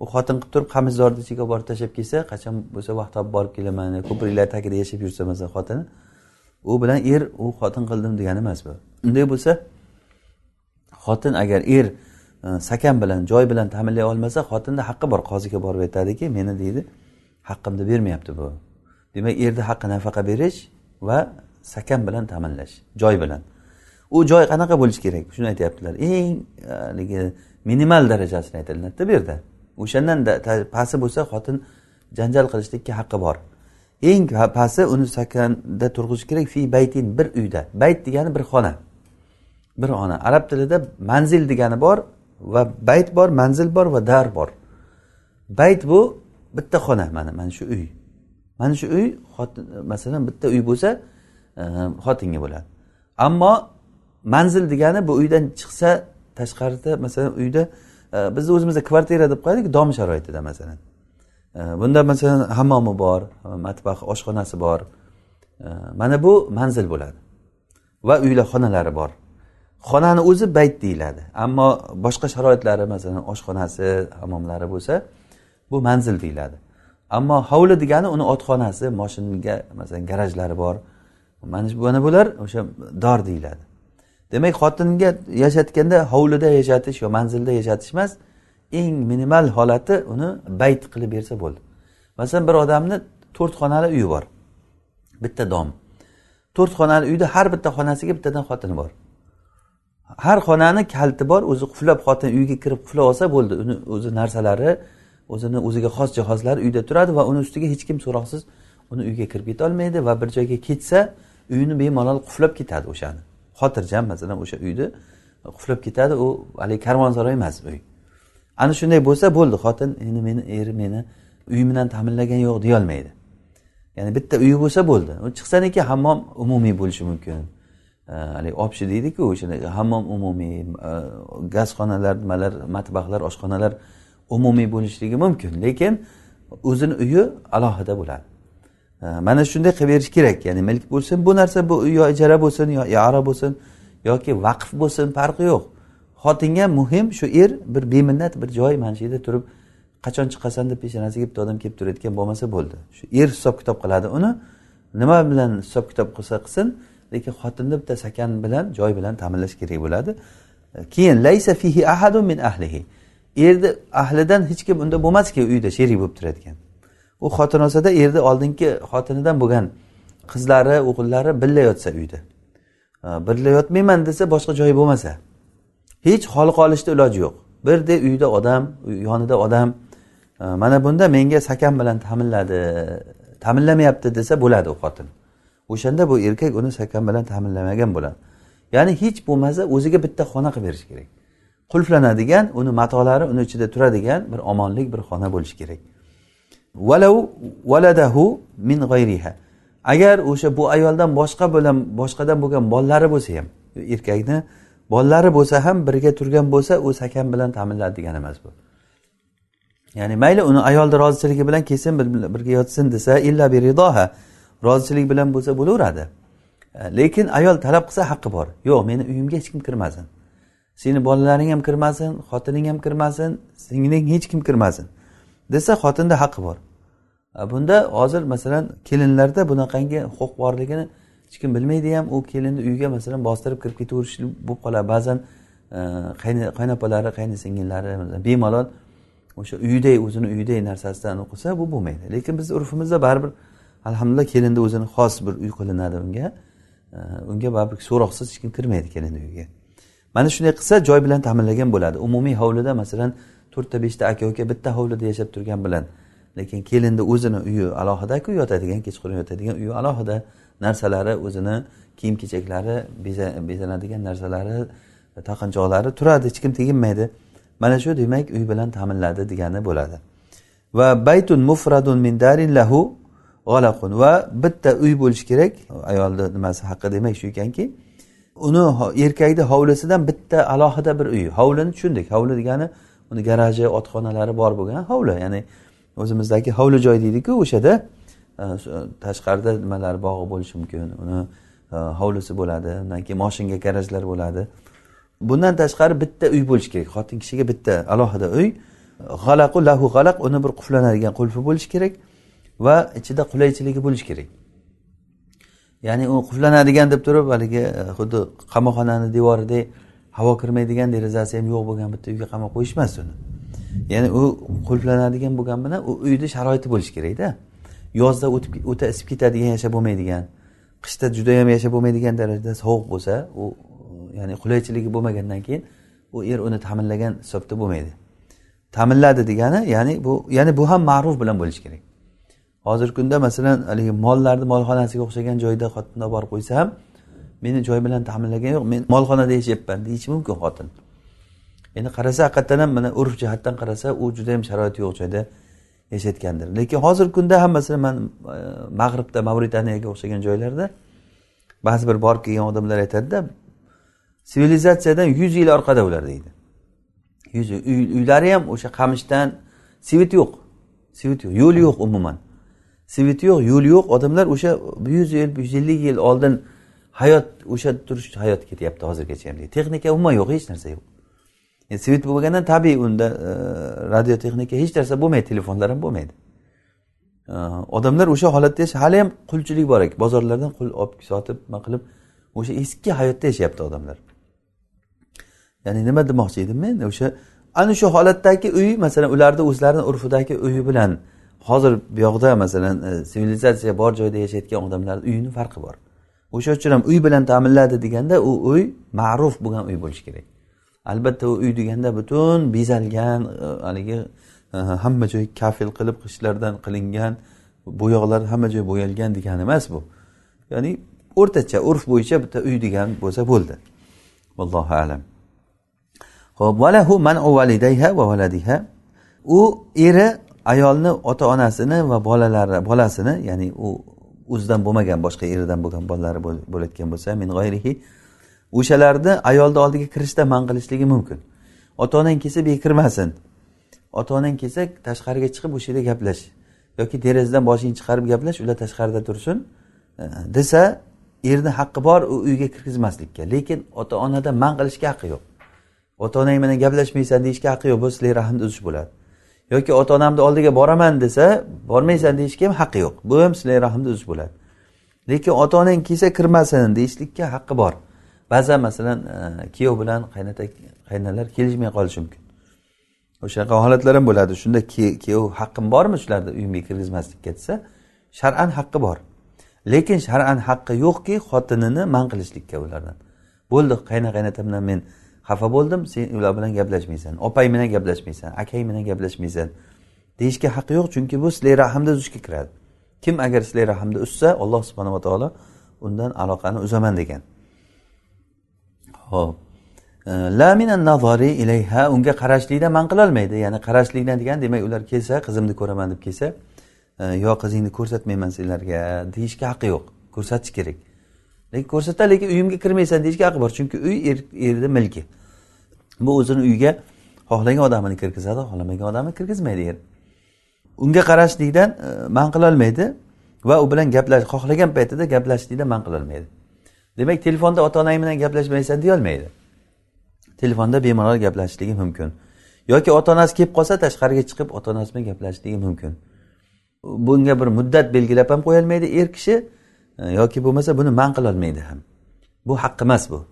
U xotin qilib turib qamishzorni ichiga borib tashlab kelsa qachon bo'lsa vaqt topib borib kelaman ko'priklar tagida yashab yursa masalan xotini u bilan er u xotin qildim degani emas bu. Unday bo'lsa xotin agar er sakan bilan joy bilan ta'minlay olmasa xotinni haqqi bor qoziga borib aytadiki meni deydi haqqimni bermayapti bu demak erni haqqi nafaqa berish va sakan bilan ta'minlash joy bilan u joy qanaqa bo'lishi kerak shuni aytyaptilar eng haligi minimal darajasini aytiladida bu yerda o'shandan pasti bo'lsa xotin janjal qilishlikka haqqi bor eng pasti uni sakanda turg'izish kerak fi baytin bir uyda bayt degani bir xona bir xona arab tilida manzil degani bor va bayt bor manzil bor va dar bor. Bayt bu bitta xona mana mana shu uy. Mana shu uy xotin masalan bitta uy bo'lsa e, xotinga bo'ladi. Ammo manzil degani bu uydan chiqsa tashqarida masalan uyda e, biz bizni o'zimizda kvartira deb qo'yadik dom sharoitida masalan. E, bunda masalan hammomi bor matbax oshxonasi bor. Mana bu manzil bo'ladi. Va uylar xonalari bor. Xonani o'zi bayt deyiladi. Ammo boshqa sharoitlari masalan oshxonasi hammomlari bo'lsa bu manzil deyiladi. Ammo hovli degani uni otxonasi moshinaga masalan garajlari bor. Mana mana bular o'sha dor deyiladi. Demak xotinga yashatganda hovlida yashatish yo manzilda yashatish emas eng minimal holati uni bayt qilib bersa bo'ldi. Masalan bir odamni to'rt xonali uyi bor bitta dom. To'rt xonali uyda har bitta xonasiga bittadan xotini bor. Har xonani kaliti bor o'zi quflab xotin uyga kirib quflab olsa bo'ldi. Uni o'zi narsalari o'zini o'ziga xos jihozlari uyda turadi va uni ustiga hech kim so'roqsiz uni uyga kirib ketolmaydi va bir joyga ketsa uyini bemalol quflab ketadi o'shani. Xotirjam masalan o'sha uyni quflab ketadi u haligi karvonsaroy emas uy. Ana shunday bo'lsa bo'ldi xotin endi meni eri meni uyim bilan ta'minlagan yo'q deyolmaydi. Ya'ni bitta uyi bo'lsa bo'ldi. Chiqsaniki hammom umumiy bo'lishi mumkin. Э, haligi obshi deydiku o'sha hammom umumiy э, gazxonalar nimalar matbaxlar oshxonalar umumiy bo'lishligi mumkin lekin o'zini uyi alohida bo'ladi. Э, mana shunday qilib berish kerak ya'ni milk bo'lsin bu narsa bu yo ijara bo'lsin yo iora bo'lsin yoki vaqf bo'lsin farqi yo'q. Xotinga muhim shu er bir beminnat bir joy mana shu yerda turib qachon chiqasan? deb peshonasiga bitta odam kelib turayotgan bo'lmasa bo'ldi. Shu er hisob kitob qiladi uni nima bilan hisob kitob qilsa qilsin lekin xotinni bitta sakan bilan joy bilan ta'minlash kerak bo'ladi. Keyin laysa fihi ahadun min ahlihi. Erni ahlidan hech kim unda bo'lmaski uyda sherik bo'lib turadigan. U xotin olsada erni oldingi xotinidan bo'lgan qizlari o'g'illari birga yotsa uyda. Birga yotmayman desa boshqa joyi bo'lmasa. Hech holi qolishni iloji yo'q. Birda uyda odam yonida odam mana bunda menga sakan bilan ta'minladi ta'minlamayapti desa bo'ladi u xotin. O'shanda bu erkak uni sakan bilan ta'minlamagan bo'ladi. Ya'ni hech bo'lmasa o'ziga bitta xona qilib berish kerak. Qulflanadigan uni matolari uni ichida turadigan bir omonlik bir xona bo'lishi kerak. Valav valadahu min g'ayriha. Agar o'sha bu ayoldan boshqa bilan boshqadan bo'lgan bolalari bo'lsa ham erkakni bolalari bo'lsa ham birga turgan bo'lsa u sakan bilan ta'minladi degani emas bu. Ya'ni mayli uni ayolni rozichaligi bilan kelsin birga yotsin desa illa biridoha rozichilik bilan bo'lsa bo'laveradi. E, lekin ayol talab qilsa haqqi bor. Yo'q meni uyimga hech kim kirmasin. Seni bolalaring ham kirmasin xotining ham kirmasin singling hech kim kirmasin desa xotinda haqqi bor. E, bunda hozir masalan kelinlarda bunaqangi huquq borligini hech kim bilmaydi ham u kelinni uyiga masalan bostirib kirib ketaverish bo'lib qoladi. Ba'zan e, qaynopalari qaynisingillari bemalol o'sha uyiday o'zini uyiday narsasidan qilsa bu bo'lmaydi. Lekin bizni urfimizda baribir alhamdulillah kelinni o'zini xos bir uy qilinadi unga. Unga baribir so'roqsiz hech kim kirmaydi kelinni uyiga mana shunday qilsa joy bilan ta'minlagan bo'ladi. Umumiy hovlida masalan to'rtta beshta aka uka bitta hovlida yashab turgan bilan. Lekin kelinni o'zini uyi alohidaku yotadigan kechqurun yotadigan uyi alohida. Narsalari o'zini kiyim kechaklari bezanadigan narsalari taqinchoqlari turadi hech kim teginmaydi. Mana shu demak uy bilan ta'minladi degani bo'ladi. Va baytun mufradun min darin lahu g'alaqun va bitta uy bo'lishi kerak. Ayolni nimasi haqqi demak shu ekanki uni erkakni hovlisidan bitta alohida bir uy. Hovlini tushundik. Hovli degani uni garaji otxonalari bor bo'lgan hovli. Ya'ni o'zimizdagi hovli joy deydiku o'shada e, tashqarida nimalar bog'i bo'lishi mumkin. Uni e, hovlisi bo'ladi undan keyin moshinga garajlar bo'ladi. Bundan tashqari bitta uy bo'lishi kerak. Xotin kishiga bitta alohida uy. G'alaqu lahu g'alaq uni bir qulflanadigan qulfi bo'lishi kerak. Va ichida qulaychiligi bo'lishi kerak. Ya'ni u qulflanadigan deb turib haligi e, xuddi qamoqxonani devoridek havo kirmaydigan derazasi ham yo'q bo'lgan bitta uyga qamab qo'yishmas uni. Ya'ni u qulflanadigan bo'lgani bilan u uyni sharoiti bo'lishi kerakda yozda o'tib o'ta isib ketadigan yashab bo'lmaydigan qishda judayam yashab bo'lmaydigan darajada sovuq bo'lsa u ya'ni qulaychiligi bo'lmagandan keyin u er uni ta'minlagan hisobda bo'lmaydi. Ta'minladi degani ya'ni bu ya'ni bu ham ma'ruf bilan bo'lishi kerak. Hozirgi kunda masalan haligi mollarni molxonasiga o'xshagan joyda xotinni olib borib qo'ysa ham meni joy bilan ta'minlagan yo'q men molxonada yashayapman deyishi mumkin xotin. Endi qarasa haqiqatdan ham mana urf jihatdan qarasa u juda yam sharoiti yo'q joyda yashayotgandir. Lekin hozirgi kunda ham masalan man e, mag'ribda mavritaniyaga o'xshagan joylarda ba'zi bir borib kelgan odamlar aytadida sivilizatsiyadan yuz yil orqada ular deydi. Yuz uylari ham o'sha qamishdan svit yo'q svit yo'q yo'l yo'q umuman. Svit yo'q yo'l yo'q. Odamlar o'sha yuz yil yuz ellik yil oldin hayot o'sha turish hayot ketyapti hozirgacha ham texnika umuman yo'q hech narsa yo'q. Svit bo'lmagandan tabiiy unda e, radiotexnika hech narsa bo'lmaydi telefonlar ham bo'lmaydi e, odamlar o'sha holatda hali ham qulchilik bor ekan. Bozorlardan qul olib sotib nima qilib o'sha eski hayotda yashayapti odamlar. Ya'ni nima demoqchi edim men? O'sha ana shu holatdagi uy masalan ularni o'zlarini urfidagi uyi bilan hozir bu yoqda masalan e, sivilizatsiya bor joyda yashayotgan odamlarni uyini farqi bor. O'sha uchun ham uy bilan ta'minladi deganda u uy ma'ruf bo'lgan uy bo'lishi kerak. Albatta u uy deganda butun bezalgan e, haligi e, hamma joy kafil qilib qishlardan qilingan bo'yoqlar hamma joy bo'yalgan degani emas bu. Ya'ni o'rtacha urf bo'yicha bitta uy degan bo'lsa bo'ldi. Allohu alam. Ho'p valahu manu validayha va valadiha. U eri ayolni ota onasini va bolalari bolasini ya'ni u o'zidan bo'lmagan boshqa eridan bo'lgan bolalari bo'layotgan bo'lsa min g'oyrihi o'shalarni ayolni oldiga kirishda man qilishligi mumkin. Ota onang kelsa bu kirmasin ota onang kelsa tashqariga chiqib o'sha yerda gaplash yoki derazadan boshingni chiqarib gaplash ular tashqarida tursin. Desa erni haqqi bor u uyga kirgizmaslikka. Lekin ota onada man qilishga haqqi yo'q. Ota onang bilan gaplashmaysan deyishga haqqi yo'q bu sizlarga rahmni uzish bo'ladi. Yoki ota onamni oldiga boraman desa bormaysan deyishga ham haqqi yo'q. Bu ham sizlarga rahmni uzish bo'ladi. Lekin ota onang kelsa kirmasin deyishlikka haqqi bor. Ba'zan masalan e, kuyov bilan qaynota qaynonalar kelishmay qolishi mumkin. O'shanaqa holatlar ham bo'ladi. Shunda kuyov haqqim bormi shularni uyimga kirgizmaslikka desa shar'an haqqi bor. Lekin shar'an haqqi yo'qki xotinini man qilishlikka ulardan. Bo'ldi qayna qaynotam bilan men xafa bo'ldim sen ular bilan gaplashmaysan opang bilan gaplashmaysan akang bilan gaplashmaysan. Deyishga haqqi yo'q chunki bu sizlar rahmni uzishga kiradi. Kim agar sizlar rahmni uzsa alloh subhanava taolo undan aloqani uzaman degan. Ho'p la minan nazari ilayha unga qarashlikdan man qilolmaydi. Ya'ni qarashlikdan degan demak ular kelsa qizimni ko'raman deb kelsa e, yo qizingni ko'rsatmayman senlarga deyishga haqqi yo'q. Ko'rsatish kerak. Lekin ko'rsata lekin uyimga kirmaysan deyishga haqqi bor. Chunki uy er, erni milki. Bu o'zini uyiga xohlagan odamini kirgizadi xohlamagan odamni kirgizmaydi er unga qarashlikdan e, man qilolmaydi va u bilan gaplash xohlagan paytida gaplashishlikdan man qilolmaydi. Demak telefonda ota onang bilan gaplashmaysan deyolmaydi telefonda bemalol gaplashishligi mumkin. Yoki ota onasi kelib qolsa tashqariga chiqib ota onasi bilan gaplashishligi mumkin. Bunga bir muddat belgilab ham qo'yolmaydi er kishi e, yoki bo'lmasa buni man qilolmaydi ham. Bu haq emas bu.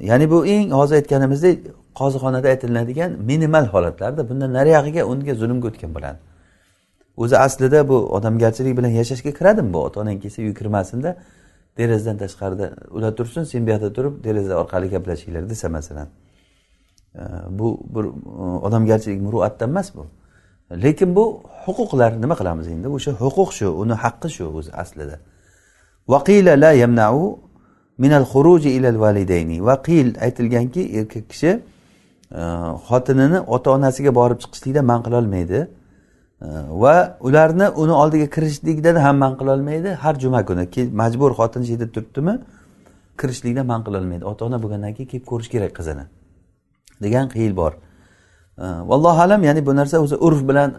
Ya'ni bu eng hozir aytganimizdek qozixonada aytiladigan minimal holatlarda bundan nariyog'iga unga zulmga o'tgan bo'ladi. O'zi aslida bu odamgarchilik bilan yashashga kiradimi bu ota onang kelsa uy kirmasinda derazadan tashqarida ular tursin sen bu yoqda turib deraza orqali gaplashinglar desa masalan. Bu bir e, odamgarchilik muruatdan emas bu. Lekin bu huquqlar nima qilamiz endi? O'sha huquq shu uni haqqi shu o'zi aslida. Vaqila la yamnau minal xuruji ilal validayni. Vaqil aytilganki erkak kishi e, xotinini ota onasiga borib chiqishlikdan man qilolmaydi. E, va ularni uni oldiga kirishlikdan ham man qilolmaydi. Har juma kuni majbur xotin shu yerda turibdimi kirishlikdan man qilolmaydi. Ota ona bo'lgandan keyin kelib ko'rish kerak qizini. Degan qiyil bor. E, vallohu alam ya'ni bu narsa o'zi urf bilan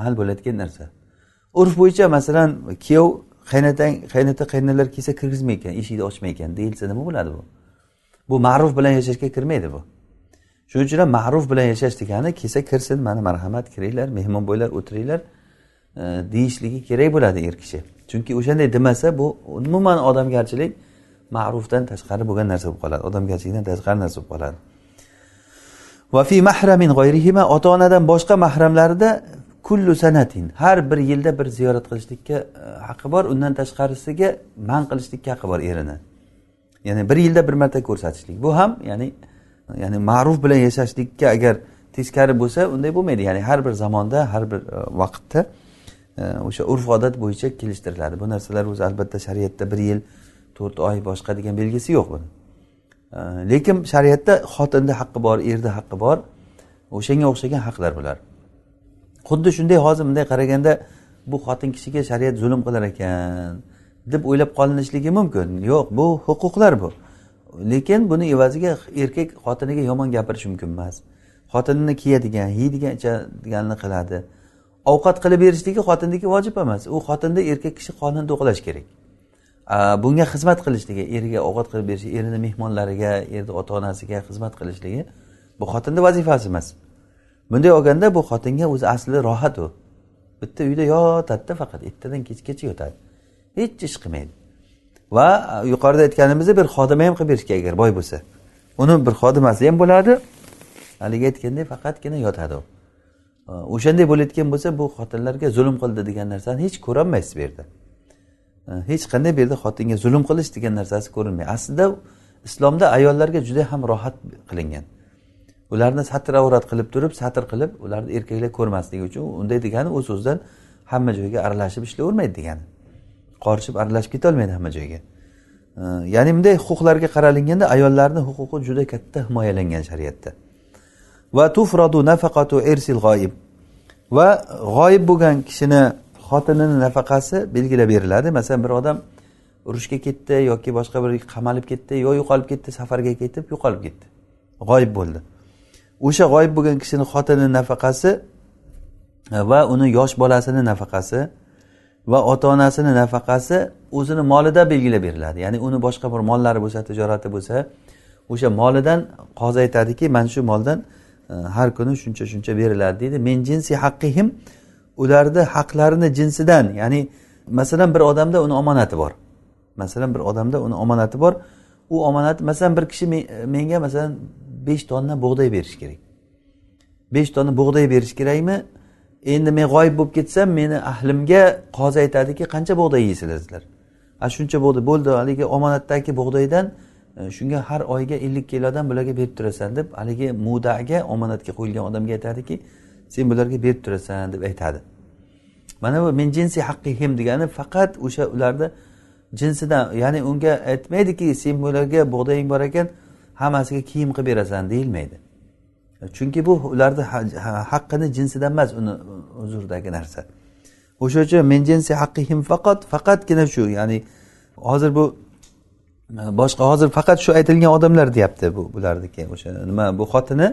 hal bo'layotgan narsa. Urf bo'yicha masalan kuyov qaynotang qaynota qaynonalar kelsa kirgizmay ekan eshikni ochmay ekan deyilsa nima bo'ladi bu? Bu ma'ruf bilan yashashga kirmaydi bu. Shuning uchun ham ma'ruf bilan yashash degani kelsa kirsin mana marhamat kiringlar mehmon bo'linglar o'tiringlar e, deyishligi kerak bo'ladi er kishi. Chunki o'shanday demasa bu umuman odamgarchilik ma'rufdan tashqari bo'lgan narsa bo'lib qoladi odamgarchilikdan tashqari narsa bo'lib qoladi. Vafi mahramin g'oyrihima ota onadan boshqa mahramlarida kullu sanatin har bir yilda bir ziyorat qilishlikka e, haqqi bor undan tashqarisiga man qilishlikka haqqi bor erini ya'ni bir yilda bir marta ko'rsatishlik. Bu ham ya'ni ya'ni ma'ruf bilan yashashlikka agar teskari bo'lsa unday bo'lmaydi. Ya'ni har bir zamonda har bir e, vaqtda e, o'sha urf odat bo'yicha kelishtiriladi. Bu narsalar o'zi albatta shariatda bir yil to'rt oy boshqa degan belgisi yo'q buni. Lekin shariatda xotinni haqqi bor erni haqqi bor o'shanga o'xshagan haqlar bular. Xuddi shunday hozir bunday qaraganda bu xotin kishiga shariat zulm qilar ekan deb o'ylab qolinishligi mumkin. Yo'q bu huquqlar bu. Lekin buni evaziga erkak xotiniga yomon gapirishi mumkin emas. Xotinini kiyadigan yeydigan ichadiganini qiladi. Ovqat qilib berishligi xotinniki vojib emas. U xotinda erkak kishi qonini to'qlash kerak. Bunga xizmat qilishligi eriga ovqat qilib berishi erini mehmonlariga erni ota onasiga xizmat qilishligi bu xotinni vazifasi emas. Bunday olganda bu xotinga o'zi asli rohat u. Bitta uyda yotadida faqat ertadan kechgacha yotadi. Hech ish qilmaydi. Va e, yuqorida aytganimizdek bir xodima ham qilib berish agar boy bo'lsa uni bir xodimasi ham bo'ladi. Haligi aytgandek faqatgina yotadi u. E, o'shanday bo'layotgan bo'lsa bu xotinlarga zulm qildi degan narsani hech ko'rolmaysiz bu yerda. E, hech qanday bu yerda xotinga zulm qilish degan narsasi ko'rinmaydi aslida islomda ayollarga juda ham rohat qilingan. Ularni satr avrat qilib turib satr qilib ularni erkaklar ko'rmasligi uchun unday degani o'z o'zidan hamma joyga aralashib ishlayvermaydi degani. Qorishib aralashib ketolmaydi hamma joyga. Ya'ni bunday huquqlarga qaralinganda ayollarni huquqi juda katta himoyalangan shariatda. Va tufrodu nafaqatu irsil g'oyib. Va g'oyib bo'lgan kishini xotinini nafaqasi belgilab beriladi. Masalan bir odam urushga ketdi yoki boshqa bir qamalib ketdi yo yo'qolib ketdi safarga ketib yo'qolib ketdi. G'oyib bo'ldi. O'sha g'oyib bo'lgan kishini xotini nafaqasi e, va uni yosh bolasini nafaqasi va ota onasini nafaqasi o'zini molida belgilab beriladi. Ya'ni uni boshqa bir mollari bo'lsa tijorati bo'lsa o'sha molidan qozi aytadiki mana shu moldan e, har kuni shuncha shuncha beriladi deydi. Men jinsi haqqihim ularni haqlarini jinsidan ya'ni masalan bir odamda uni omonati bor. Masalan bir odamda uni omonati bor. U omonat masalan bir kishi menga masalan besh tonna bug'doy berish kerak. Besh tonna bug'doy berish kerakmi? Endi men g'oyib bo'lib ketsam meni ahlimga qozi aytadiki qancha bug'doy yeysizlar sizlar a shuncha bug'doy bo'ldi haligi omonatdagi bug'doydan e, shunga har oyga ellik kilodan bularga berib turasan deb haligi mudaga omonatga qo'yilgan odamga aytadiki sen bularga berib turasan deb aytadi. Mana bu men jinsi haqqihim degani faqat o'sha ularni jinsidan ya'ni unga aytmaydiki sen bularga bug'doying bor ekan hammasiga kiyim qilib berasan deyilmaydi. Chunki bu ularni haqqini jinsidan emas uni huzuridagi narsa. O'sha uchun men jinsi haqqihim faqat faqatgina shu ya'ni hozir bu boshqa hozir faqat shu aytilgan odamlar deyapti bu bularniki o'sha nima bu xotini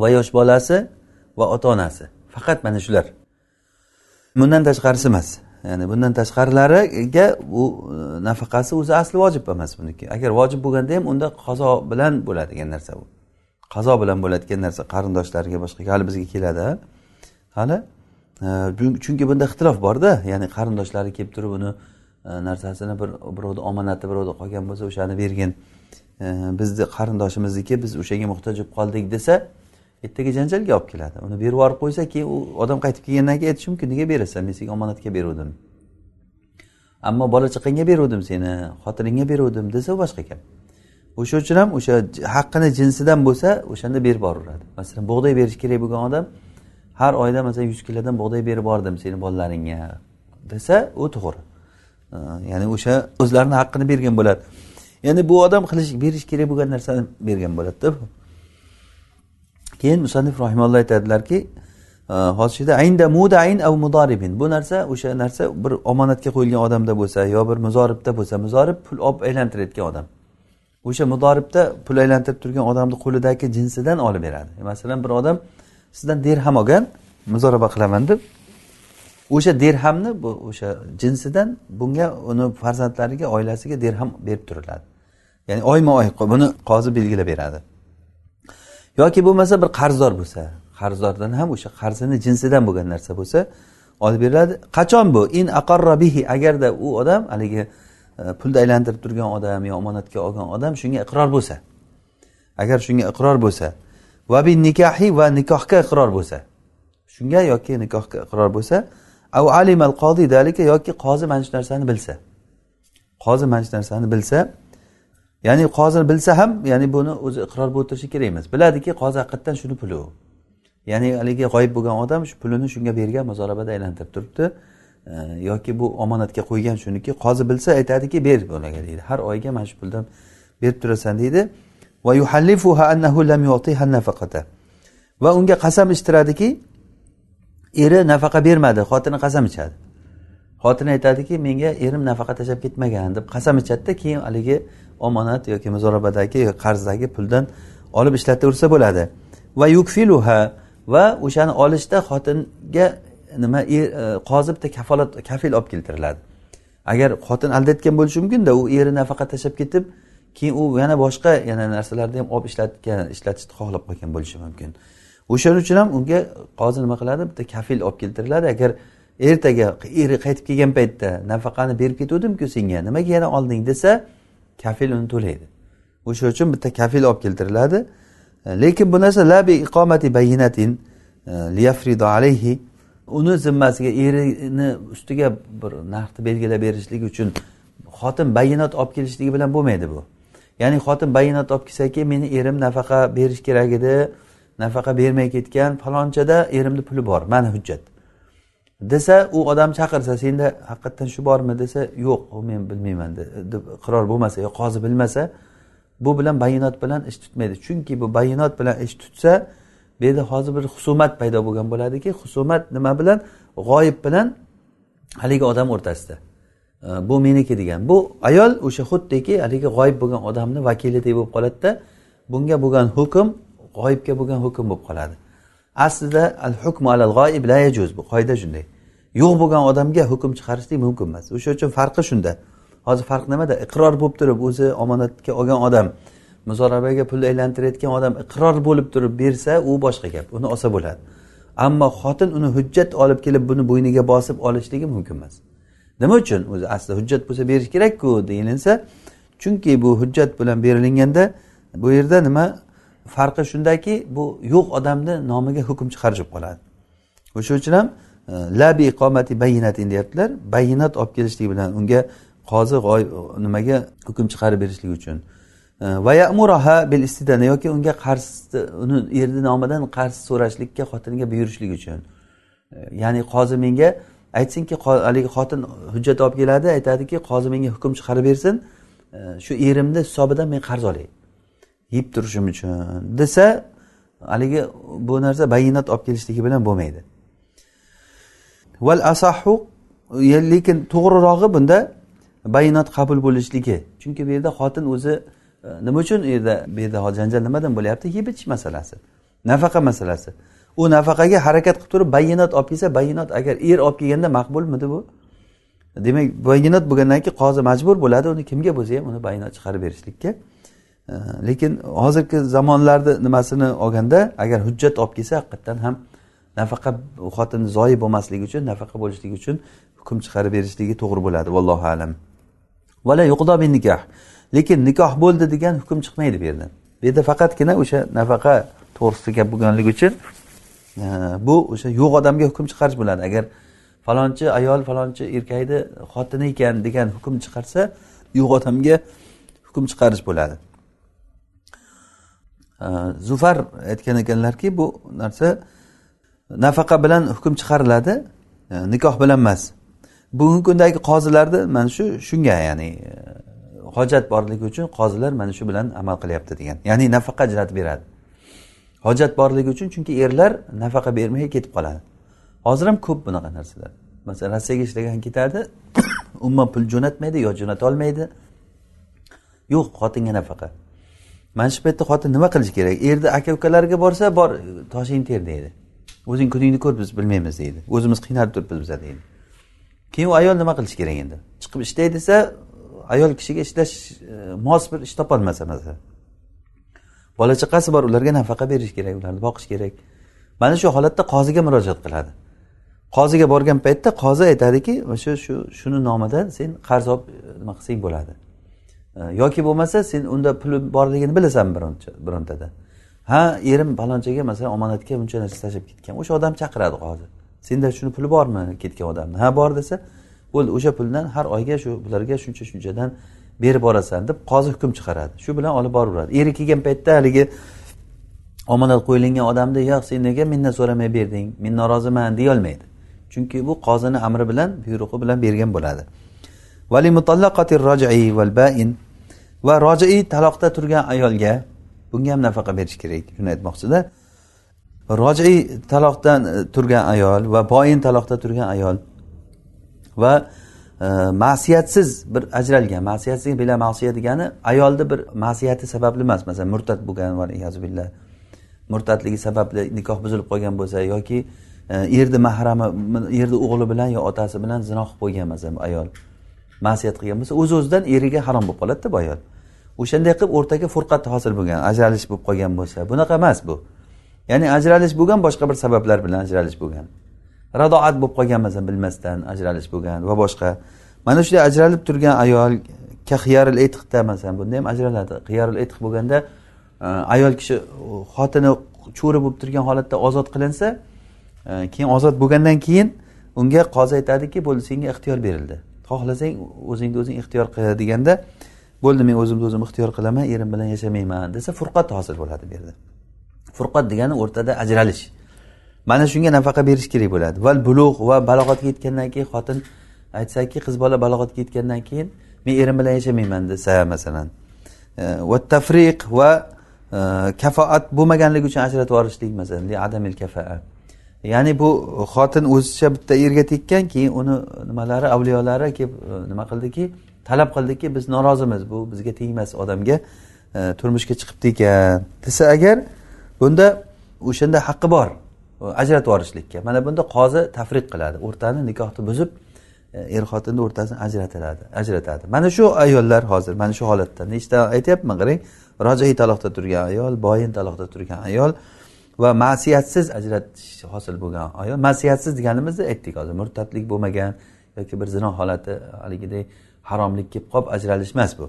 va yosh bolasi va ota onasi faqat mana shular. Bundan tashqarisi emas. Ya'ni bundan tashqarilariga u e, nafaqasi o'zi asli vojib emas buniki. Agar vojib bo'lganda ham unda qazo bilan bo'ladigan narsa bu. Qazo bilan bo'ladigan narsa qarindoshlarga boshqa hali bizga keladi hali e, chunki bunda ixtilof borda. Ya'ni qarindoshlari kelib turib uni e, narsasini bir birovni omonati birovda qolgan bo'lsa o'shani bergin. Bizni qarindoshimizniki biz o'shanga muhtoj bo'lib qoldik desa ertaga janjalga olib keladi. Uni berib yuborib qo'ysa keyin u odam qaytib kelgandan keyin aytishi mumkin nega berasan. Men senga omonatga beruvdim. Ammo bola chaqangga beruvdim seni xotiningga beruvdim desa u boshqa gap. O'sha uchun ham o'sha haqqini jinsidan bo'lsa o'shanda berib boraveradi. Masalan bug'doy berish kerak bo'lgan odam har oyda masalan yuz kilodan bug'doy berib bordim seni bolalaringga desa u to'g'ri. Ya'ni o'sha o'zlarini haqqini bergan bo'ladi. Ya'ni bu odam qilish berish kerak bo'lgan narsani bergan bo'ladida keyin musannif rahimalloh aytadilarki hozirda aynda mudain av mudoribin bu narsa o'sha narsa bir omonatga qo'yilgan odamda bo'lsa yo bir muzoribda bo'lsa muzorib pul olib aylantirayotgan odam. O'sha mudoribda pul aylantirib turgan odamni qo'lidagi jinsidan olib beradi. Masalan bir odam sizdan derham olgan muzoraba qilaman deb o'sha derhamni bu o'sha jinsidan bunga uni farzandlariga oilasiga derham berib turiladi. Ya'ni oyma oy buni qozi belgilab beradi. Yoki bo'lmasa bir qarzdor bo'lsa qarzdordan ham o'sha qarzini jinsidan bo'lgan narsa bo'lsa olib beriladi. Qachon bu? In aqarra bihi agarda u odam haligi e, pulni aylantirib turgan odam yo omonatga olgan odam shunga iqror bo'lsa agar shunga iqror bo'lsa va bi nikahi va nikohga iqror bo'lsa shunga yoki nikohga iqror bo'lsa av alimal qodi dalika yoki qozi mana shu narsani bilsa qozi mana shu narsani bilsa ya'ni qozi bilsa ham ya'ni buni o'zi iqror bo'lib o'tirishi kerak emas. Biladiki qozi haqiqatdan shuni puli. U ya'ni haligi g'oyib bo'lgan odam shu pulini shunga bergan muzorabada aylantirib turibdi. Yoki bu omonatga qo'ygan shuniki qozi bilsa aytadiki ber bolaga deydi. Har oyga mana shu puldan berib turasan deydi. Va unga qasam ichtiradiki eri nafaqa bermadi xotini qasam ichadi. Xotini aytadiki menga erim nafaqa tashlab ketmagan deb qasam ichadida keyin haligi omonat yoki muzorabadagi qarzdagi puldan olib ishlataversa bo'ladi. Va yukfiluha va o'shani olishda xotinga nima e, e, qozi bitta kafolat kafil olib keltiriladi. Agar xotin aldayotgan bo'lishi mumkinda u eri nafaqa tashlab ketib keyin u yana boshqa yana narsalarni ham olib ishlatgan ishlatishni xohlab qolgan bo'lishi mumkin. O'shaning uchun ham unga qozi nima qiladi? Bitta kafil olib keltiriladi. Agar ertaga eri qaytib kelgan paytda nafaqani berib ketuvdimku senga nimaga yana olding desa kafil uni to'laydi. O'sha uchun bitta kafil olib keltiriladi. E, lekin bu narsa labi iqomati bayinatin e, liyafrido alayhi. Uni zimmasiga erini ustiga bir narxni belgilab berishlik uchun xotin bayinot olib kelishligi bilan bo'lmaydi bu. Ya'ni xotin bayinot olib kelsaki meni erim nafaqa berish kerak edi nafaqa bermay ketgan falonchada erimni puli bor mana hujjat. Desa u odam chaqirsa senda haqiqatdan shu bormi desa yo'q men bilmayman deb iqror bo'lmasa yo qozi bilmasa bu bilan bayinot bilan ish tutmaydi. Chunki bu bayinot bilan ish tutsa bu yerda hozir bir husumat paydo bo'lgan bo'ladiki husumat nima bilan? G'oyib bilan haligi odam o'rtasida. Bu meniki degan. Bu ayol o'sha xuddiki haligi g'oyib bo'lgan odamni vakilidek bo'lib qoladida bunga bo'lgan hukm g'oyibga bo'lgan hukm bo'lib qoladi. Aslida al hukmu alal g'oyib la yajuz bu qoida shunday. Yo'q bo'lgan odamga hukm chiqarishlik mumkin emas. O'sha uchun farqi shunda. Hozir farq nimada? Iqror bo'lib turib o'zi omonatga olgan odam muzorabaga pul aylantirayotgan odam iqror bo'lib turib bersa u boshqa gap uni olsa bo'ladi. Ammo xotin uni hujjat olib kelib buni bo'yniga bosib olishligi mumkin emas. Nima uchun? O'zi aslida hujjat bo'lsa berish kerakku deyilinsa chunki bu hujjat bilan berilganda bu yerda nima farqi shundaki bu yo'q odamni nomiga hukm chiqarib qoladi. O'sha uchun ham labi iqomati bayinatin deyaptilar. Bayinat olib kelishlik bilan unga qozi nimaga hukm chiqarib berishlik uchun. Va yamuraha bil istidana yoki unga qarz uni erni nomidan qarz so'rashlikka xotiniga buyurishlik uchun. Ya'ni qozi menga aytsinki haligi xotin hujjat olib keladi aytadiki qozi menga hukm chiqarib bersin. Shu erimni hisobidan men qarz olay yeb turishim uchun desa haligi bu narsa bayinat olib kelishligi bilan bo'lmaydi. Val asahu lekin to'g'rirog'i bunda bayonot qabul bo'lishligi. Chunki bu yerda xotin o'zi e, nima uchun u yerda bu yerda janjal nimadan bo'lyapti? Yeb ichish masalasi nafaqa masalasi. U nafaqaga harakat qilib turib bayonot olib kelsa bayonot agar er olib kelganda maqbulmidi bu? Demak bayonot bo'lgandan keyin qozi majbur bo'ladi uni kimga bo'lsa ham uni bayinot chiqarib berishlikka. E, lekin hozirgi zamonlarni nimasini olganda agar hujjat olib kelsa haqiqatdan ham nafaqa xotin zoyi bo'lmasligi uchun nafaqa bo'lishligi uchun hukm chiqarib berishligi to'g'ri bo'ladi. Vallohu alam. Vala yuqdo nikoh lekin nikoh bo'ldi degan hukm chiqmaydi bu yerdan. Bu yerda faqatgina o'sha nafaqa to'g'risida gap bo'lganligi uchun e, bu o'sha yo'q odamga hukm chiqarish bo'ladi. Agar falonchi ayol falonchi erkakni xotini ekan degan hukm chiqarsa yo'q odamga hukm chiqarish bo'ladi. E, Zufar aytgan ekanlarki bu narsa nafaqa bilan hukm chiqariladi e, nikoh bilan emas. Bugungi kundagi qozilarni mana shu shunga ya'ni e, hojat borligi uchun qozilar mana shu bilan amal qilyapti degan. Ya'ni nafaqa ajratib beradi. Hojat borligi uchun chunki erlar nafaqa bermay ketib qoladi. Hozir ham ko'p bunaqa narsalar. Masalan rossiyaga ishlagan ketadi umuman pul jo'natmaydi yo jo'nata olmaydi. Yo'q xotinga nafaqa. Mana shu paytda xotin nima qilishi kerak? Erni aka ukalariga borsa bor e, toshingni ter deydi. O'zing kuningni ko'r biz bilmaymiz deydi. O'zimiz qiynalib turibmiz biza deydi. Keyin u ayol nima qilishi kerak endi? Chiqib ishlay desa ayol kishiga ishlash e, mos bir ish topolmasa masalan. Bola chaqasi bor ularga nafaqa berish kerak ularni boqish kerak. Mana shu holatda qoziga murojaat qiladi. Qoziga borgan paytda qozi aytadiki o'sha shu shuni nomidan sen qarz olib e, nima qilsang bo'ladi. E, yoki bo'lmasa sen unda puli borligini bilasan birontada. Ha erim palonchaga masalan omonatga buncha narsa tashlab ketgan. O'sha odam chaqiradi hozir. Senda shuni puli bormi ketgan odamni? Ha bor desa bo'ldi o'sha puldan har oyga shu bularga shuncha shunchadan berib borasan deb qozi hukm chiqaradi. Shu bilan olib boraveradi. Eri kelgan paytda haligi omonat qo'yilgan odamni yo'q sen nega mendan so'ramay berding? Men noroziman deyolmaydi chunki bu qozini amri bilan buyrug'i bilan bergan bo'ladi. Va rojiiy taloqda turgan ayolga bunga ham nafaqa berish kerak shuni aytmoqchida rojiy taloqdan e, turgan ayol va boyin taloqda turgan ayol va e, ma'siyatsiz bir ajralgan ma'siyatsiz bila ma'siya degani ayolni bir ma'siyati sababli emas. Masalan murtad bo'lgan billah murtadligi sababli nikoh buzilib qolgan bo'lsa yoki e, erni mahrami erni o'g'li bilan yo otasi bilan zino qilib qo'ygan masalan ayol ma'siyat qilgan bo'lsa o'z o'zidan eriga harom bo'lib qoladida bu ayol. O'shanday qilib o'rtaga furqat hosil bo'lgan ajralish bo'lib qolgan bo'lsa bunaqa emas bu. Ya'ni ajralish bo'lgan boshqa bir sabablar bilan ajralish bo'lgan. Radoat bo'lib qolgan masalan bilmasdan ajralish bo'lgan va boshqa. Mana shunday ajralib turgan ayol xiyaril etiqda masalan bunda ham ajraladi. Qiyaril etiq bo'lganda e, ayol kishi xotini cho'ri bo'lib turgan holatda ozod qilinsa e, keyin ozod bo'lgandan keyin unga qozi aytadiki bo'ldi senga ixtiyor berildi. Xohlasang o'zingni o'zing ixtiyor qil deganda bo'ldi men o'zimni o'zim ixtiyor qilaman erim bilan yashamayman desa furqat hosil bo'ladi bu yerda. Furqat degani o'rtada ajralish. Mana shunga nafaqa berish kerak bo'ladi. Va bulug' va balog'atga yetgandan keyin xotin aytsaki qiz bola balog'atga yetgandan keyin men erim bilan yashamayman desa masalan. E, va tafriq va e, kafoat bo'lmaganligi uchun ajratib yuborishlik masalan adamil kafaa ya'ni bu xotin o'zicha bitta erga tekkan keyin uni nimalari avliyolari kelib e, nima qildiki? Talab qildiki biz norozimiz bu bizga tegmas odamga e, turmushga chiqibdi ekan. Desa agar bunda o'shanda haqqi bor ajratib yuborishlikka mana bunda qozi tafriq qiladi o'rtani nikohni buzib e, er xotinni o'rtasini ajratiladi ajratadi. Mana shu ayollar hozir mana shu holatda. Nechta aytyapman qarang. Rojai taloqda turgan ayol boyin taloqda turgan ayol va ma'siyatsiz ajratish hosil bo'lgan ayol. Ma'siyatsiz deganimizda aytdik hozir murtadlik bo'lmagan yoki bir zino holati haligidek haromlik kelib qolib ajralish emas bu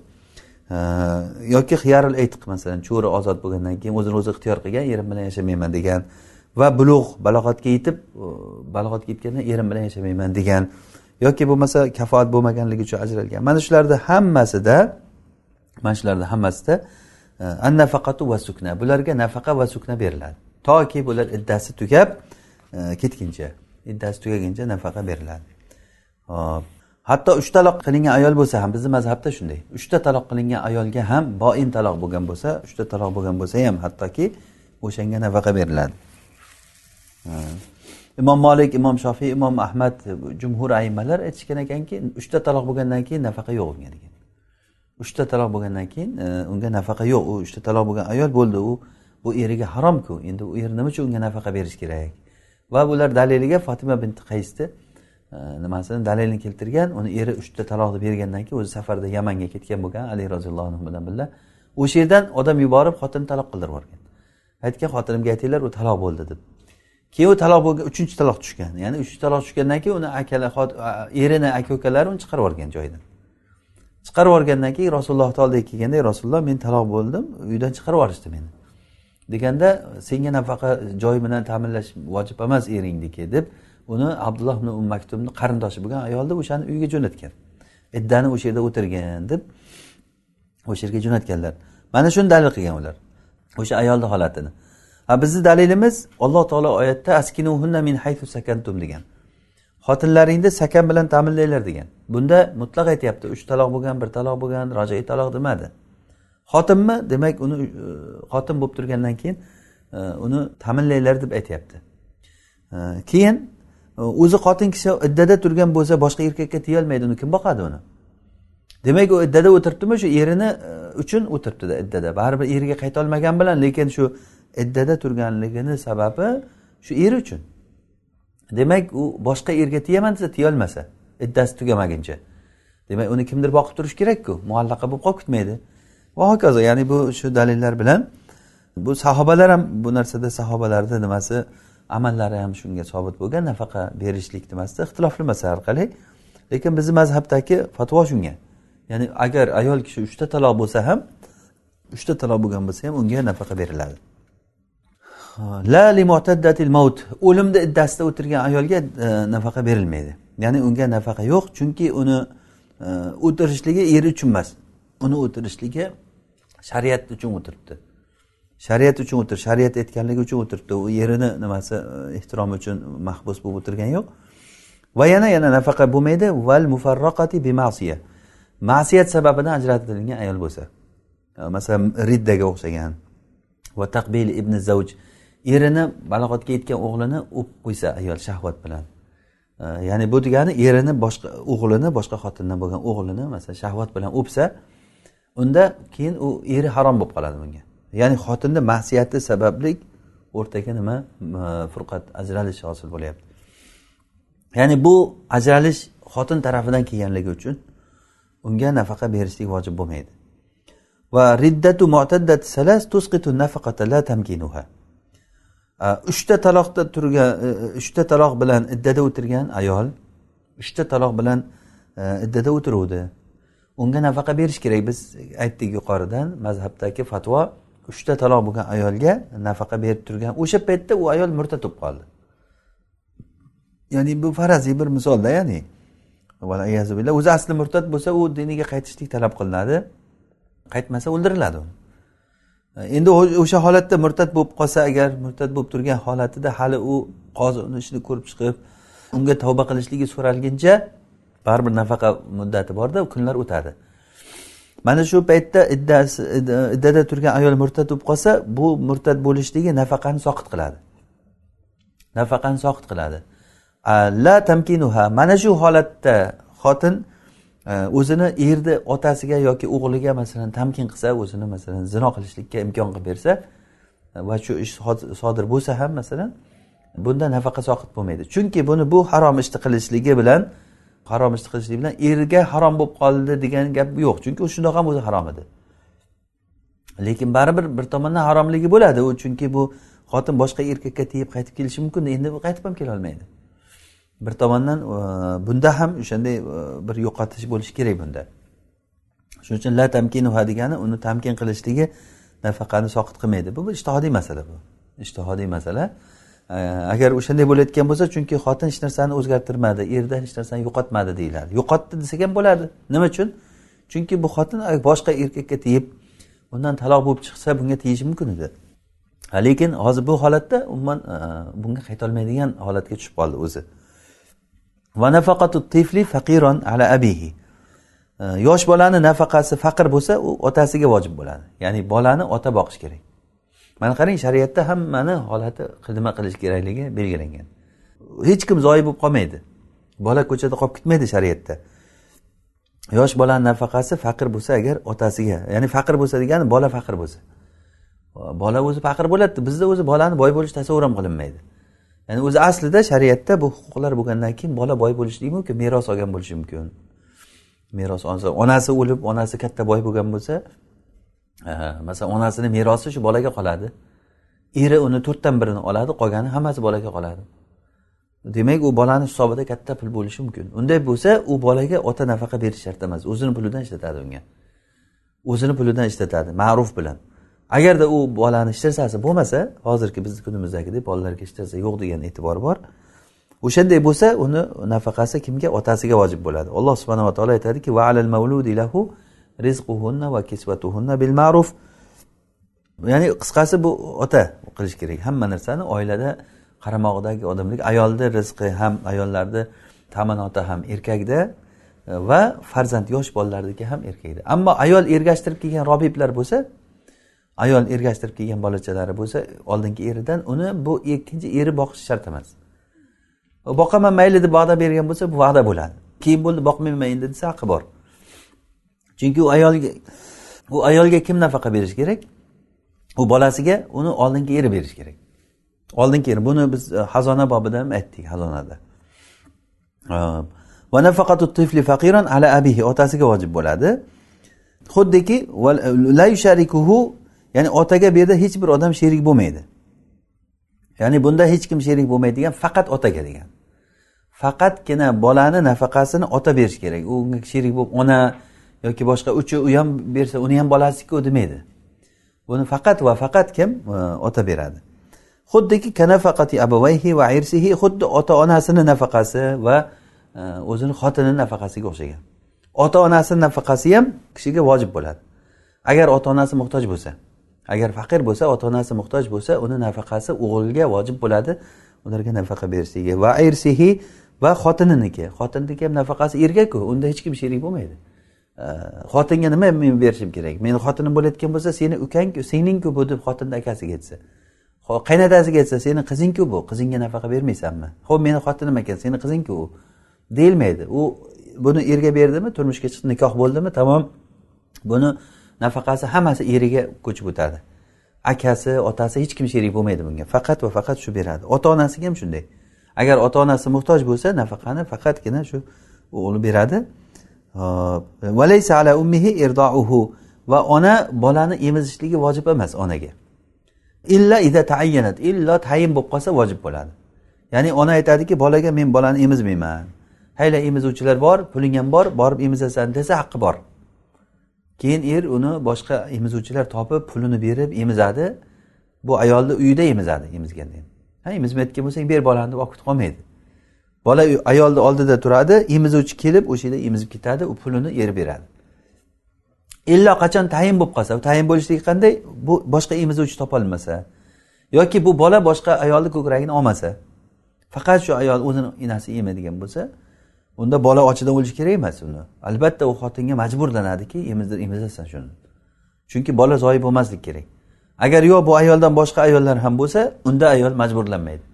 yoki xiyarul aytiq masalan cho'ri ozod bo'lgandan keyin o'zini o'zi ixtiyor qilgan erim bilan yashamayman degan va bulug' balog'atga yetib balog'atga yetganda erim bilan yashamayman degan yoki bo'lmasa kafoat bo'lmaganligi uchun ajralgan. Mana shularni hammasida mana shularni hammasida e, an nafaqatu va sukna. Bularga nafaqa va sukna beriladi. Toki bular iddasi tugab e, ketguncha iddasi tugaguncha nafaqa beriladi. Hop. Hatto uch taloq qilingan ayol bo'lsa ham bizni mazhabda shunday. Uchta taloq qilingan ayolga ham boin taloq bo'lgan bo'lsa uchta taloq bo'lgan bo'lsa ham hattoki o'shanga nafaqa beriladi. Imom molik imom shofiy imom ahmad jumhur aymalar aytishgan ekanki uchta taloq bo'lgandan keyin nafaqa yo'q unga degan. Uchta taloq bo'lgandan keyin e, unga nafaqa yo'q. U uchta taloq bo'lgan ayol bo'ldi u bu eriga haromku. Endi u er nima uchun unga nafaqa berish kerak? Va bular daliliga fotima binti qaysni nimasini dalilini keltirgan uni eri uchta taloqni bergandan keyin o'zi safarda yamanga ketgan bo'lgan ali roziyallohu anhu bilan birga. O'sha yerdan odam yuborib xotinni taloq qildirib yuborgan. Aytgan xotinimga aytinglar u taloq bo'ldi deb. Keyin u taloq bo'lgan uchinchi taloq tushgan. Ya'ni uchinchi taloq tushgandan keyin uni akalar erini aka ukalari uni chiqarib yuborgan joyidan chiqarib yuborgandan keyin rasulullohni oldiga kelganda rasululloh men taloq bo'ldim uydan chiqarib yuborishdi meni. Deganda senga nafaqa joy bilan ta'minlash vojib emas eringniki deb uni abdulloh ibn um maktubni qarindoshi bo'lgan ayolni o'shani uyiga jo'natgan. Iddani o'sha yerda o'tirgan deb o'sha yerga jo'natganlar. Mana shuni dalil qilgan ular. O'sha ayolni holatini. Ha bizni dalilimiz alloh taolo oyatda askinuhunna min haythu sakantum degan. Xotinlaringni sakan bilan ta'minlanglar degan. Bunda mutlaq aytyapti uch taloq bo'lgan bir taloq bo'lgan rojai taloq demadi. Xotinmi? Demak uni e, xotin bo'lib turgandan keyin e, uni ta'minlanglar deb aytyapti. E, keyin o'zi xotin kishi iddada turgan bo'lsa boshqa erkakka tiyolmaydi uni kim boqadi uni? Demak u iddada o'tiribdimi shu erini e, uchun o'tiribdida iddada. Baribir eriga qaytolmagan bilan lekin shu iddada turganligini sababi shu eri uchun. Demak u boshqa erga tiyaman desa tiyolmasa iddasi tugamaguncha demak uni kimdir boqib turishi kerakku muallaqa bo'lib qolib ketmaydi. Va hokazo ya'ni bu shu dalillar bilan bu sahobalar ham bu narsada sahobalarni nimasi amallari ham shunga sobit bo'lgan nafaqa berishlik nimasida ixtilofli masala orqali. Lekin bizni mazhabdagi fatvo shunga. Ya'ni agar ayol kishi uchta taloq bo'lsa ham uchta taloq bo'lgan bo'lsa ham unga nafaqa beriladi. La li maut. O'limni iddasida o'tirgan ayolga e, nafaqa berilmaydi. Ya'ni unga nafaqa yo'q chunki uni e, o'tirishligi eri uchun emas. Uni o'tirishligi shariat uchun o'tiribdi. Shariat uchun o'tir shariat aytganligi uchun o'tiribdi. U erini nimasi e, ehtiromi uchun mahbus bo'lib o'tirgani yo'q. Va yana yana nafaqa bo'lmaydi. Val mufarroqati bimasiya ma'siyat sababidan ajratilgan ayol bo'lsa. E, masalan riddaga o'xshagan. Va taqbil ibn zavj erini balog'atga yetgan o'g'lini o'pib qo'ysa ayol shahvat bilan. E, ya'ni bu degani erini boshqa o'g'lini boshqa xotindan bo'lgan o'g'lini masalan shahvat bilan o'psa unda keyin u eri harom bo'lib qoladi bunga. Ya'ni xotinni ma'siyati sababli o'rtaga nima? Furqat ajralish hosil bo'lyapti. Ya'ni bu ajralish xotin tarafidan kelganligi uchun unga nafaqa berishlik vojib bo'lmaydi. Va riddatu mu'taddat salas tusqitu nafaqata la tamkinuha. Uchta taloqda turgan e, e, uchta taloq bilan iddada o'tirgan ayol uchta taloq bilan e, iddada o'tiruvdi. Unga nafaqa berish kerak biz aytdik yuqoridan mazhabdagi fatvo uchta taloq bo'lgan ayolga nafaqa berib turgan. O'sha paytda u ayol murtad bo'lib qoldi. Ya'ni bu faraziy bir misolda ya'ni o'zi asli murtad bo'lsa u diniga qaytishlik talab qilinadi. Qaytmasa o'ldiriladi endi o'sha holatda murtad bo'lib qolsa agar murtad bo'lib turgan holatida hali u qozi uni ishini ko'rib chiqib unga tavba qilishligi so'ralguncha baribir nafaqa muddati borda kunlar o'tadi. Mana shu paytda iddasi iddada turgan ayol murtad bo'lib qolsa bu murtad bo'lishligi nafaqani soqit qiladi. Nafaqani soqit qiladi. La tamkinuha mana shu holatda xotin e, o'zini erni otasiga yoki o'g'liga masalan tamkin qilsa o'zini masalan zino qilishlikka imkon qilib bersa e, va shu ish sodir bo'lsa ham masalan bunda nafaqa soqit bo'lmaydi. Chunki buni bu harom ishni qilishligi bilan harom ishni qilishlik bilan erga harom bo'lib qoldi degan gap yo'q. Chunki u shundoq ham o'zi harom edi. Lekin baribir bir tomondan haromligi bo'ladi u. Chunki bu xotin boshqa erkakka tegib qaytib kelishi mumkin. Endi u qaytib ham kelolmaydi. Bir tomondan e, bunda ham o'shanday e, bir yo'qotish bo'lishi kerak bunda. Shuning uchun la tamkinuha degani uni tamkin qilishligi nafaqani soqit qilmaydi. Bu bir ishtihodiy masala bu. Ishtihodiy masala. Agar o'shanday bo'layotgan bo'lsa chunki xotin hech narsani o'zgartirmadi erdan hech narsani yo'qotmadi deyiladi. Yo'qotdi desak ham bo'ladi. Nima uchun? Chunki bu xotin boshqa erkakka tegib undan taloq bo'lib chiqsa bunga tegishi mumkin edi. Lekin hozir bu holatda umuman e, bunga qaytolmaydigan holatga tushib qoldi o'zi. Tifli faqiron ala abihi. E, yosh bolani nafaqasi faqir bo'lsa u otasiga vojib bo'ladi. Ya'ni bolani ota boqish kerak. Mana qarang shariatda hammani holati nima qilish kerakligi belgilangan. Hech kim zoyi bo'lib qolmaydi. Bola ko'chada qolib ketmaydi shariatda. Yosh bolani nafaqasi faqir bo'lsa agar otasiga ya'ni faqir bo'lsa degani bola faqir bo'lsa. Bola o'zi faqir bo'ladida bizda o'zi bolani boy bo'lish tasavvur ham qilinmaydi. Ya'ni o'zi aslida shariatda bu huquqlar bo'lgandan keyin bola boy bo'lishligi mumkin meros olgan bo'lishi mumkin. Meros olsa onasi o'lib onasi katta boy bo'lgan bo'lsa masalan onasini merosi shu bolaga qoladi. Eri uni to'rtdan birini oladi qolgani hammasi bolaga qoladi. Demak u bolani hisobida katta pul bo'lishi mumkin. Unday bo'lsa u bolaga ota nafaqa berish shart emas. O'zini pulidan ishlatadi unga. O'zini pulidan ishlatadi ma'ruf bilan. Agarda u bolani hech bo'lmasa hozirgi bizni kunimizdagidek bolalarga hech yo'q degan e'tibor bor. O'shanday bo'lsa uni nafaqasi kimga? Otasiga vojib bo'ladi. Alloh subhanava taolo aytadiki va alal mavludi lahu rizquhunna va kisvatuhunna bil ma'ruf. Ya'ni qisqasi bu ota qilish kerak. Hamma narsani oilada qaramog'idagi odamlik ayolni rizqi ham ayollarni ta'minoti ham erkakda e, va farzand yosh bolalarniki ham erkakda. Ammo ayol ergashtirib kelgan robiblar bo'lsa ayol ergashtirib kelgan bolachalari bo'lsa oldingi eridan uni bu ikkinchi eri boqishi shart emas. Boqaman mayli deb va'da bergan bo'lsa bu va'da bo'ladi. Keyin bo'ldi boqmayman endi desa haqqi bor. Chunki u ayolga u ayolga kim nafaqa berishi kerak? U bolasiga uni oldingi eri berishi kerak. Oldingi eri buni biz xazona hazona bobida ham aytdik hazonada. E, Va nafaqatu tifli faqiran ala abihi. Otasiga vojib bo'ladi. Xuddiki la yusharikuhu ya'ni otaga bu yerda hech bir odam sherik bo'lmaydi. Ya'ni bunda hech kim sherik bo'lmaydigan faqat otaga degan. Faqatgina bolani nafaqasini ota berishi kerak. Unga sherik bo'lib ona yoki boshqa uchi u ham bersa uni ham bolasiku demaydi. Buni faqat va faqat kim? Ota beradi. Xuddiki kanafaqati abavayhi va irsihi xuddi ota onasini nafaqasi va e, o'zini xotini nafaqasiga o'xshagan. Ota onasini nafaqasi ham kishiga vojib bo'ladi. Agar ota onasi muhtoj bo'lsa agar faqir bo'lsa ota onasi muhtoj bo'lsa uni nafaqasi o'g'ilga vojib bo'ladi ularga nafaqa berishligi va irsihi va xotininiki. Xotinniki ham nafaqasi erkakku unda hech kim sherik bo'lmaydi. Э, xotinga nima men berishim kerak? Meni xotinim bo'layotgan bo'lsa seni ukangku seningku bu deb xotinni akasiga aytsa qaynotasiga aytsa seni qizingku bu qizingga nafaqa bermaysanmi? Ho'p meni xotinim ekan seni qizingku u. Deyilmaydi. U buni erga berdimi turmushga chiqdi nikoh bo'ldimi? Tamom. Buni nafaqasi hammasi eriga ko'chib o'tadi. Akasi otasi hech kim sherik bo'lmaydi bunga. Faqat va faqat shu beradi. Ota onasiga ham shunday. Agar ota onasi muhtoj bo'lsa nafaqani faqatgina shu o'g'li beradi. Va ona bolani emizishligi vojib emas onaga. Illa ida taayyanat. Illo tayin bo'lib qolsa vojib bo'ladi. Ya'ni ona aytadiki bolaga men bolani emizmayman. Hayla emizuvchilar bor puling ham bor borib emizasan desa haqqi bor. Keyin er uni boshqa emizuvchilar topib pulini berib emizadi. Bu ayolni uyida emizadi emizganda ha emizmayotgan bo'lsang ber bolani deb olib ketib qolmaydi. Bola ayolni oldida turadi emizuvchi kelib o'sha yerda emizib ketadi u pulini eri beradi. Illo qachon tayin bo'lib qolsa tayin bo'lishligi qanday bu boshqa emizuvchi topolmasa yoki bu bola boshqa ayolni ko'kragini olmasa faqat shu ayol o'zini enasi emadigan bo'lsa unda bola ochidan o'lishi kerak emas uni. Albatta u xotinga majburlanadiki emizdir emizasan shuni. Chunki bola zoyi bo'lmaslik kerak. Agar yo'q bu ayoldan boshqa ayollar ham bo'lsa unda ayol majburlanmaydi.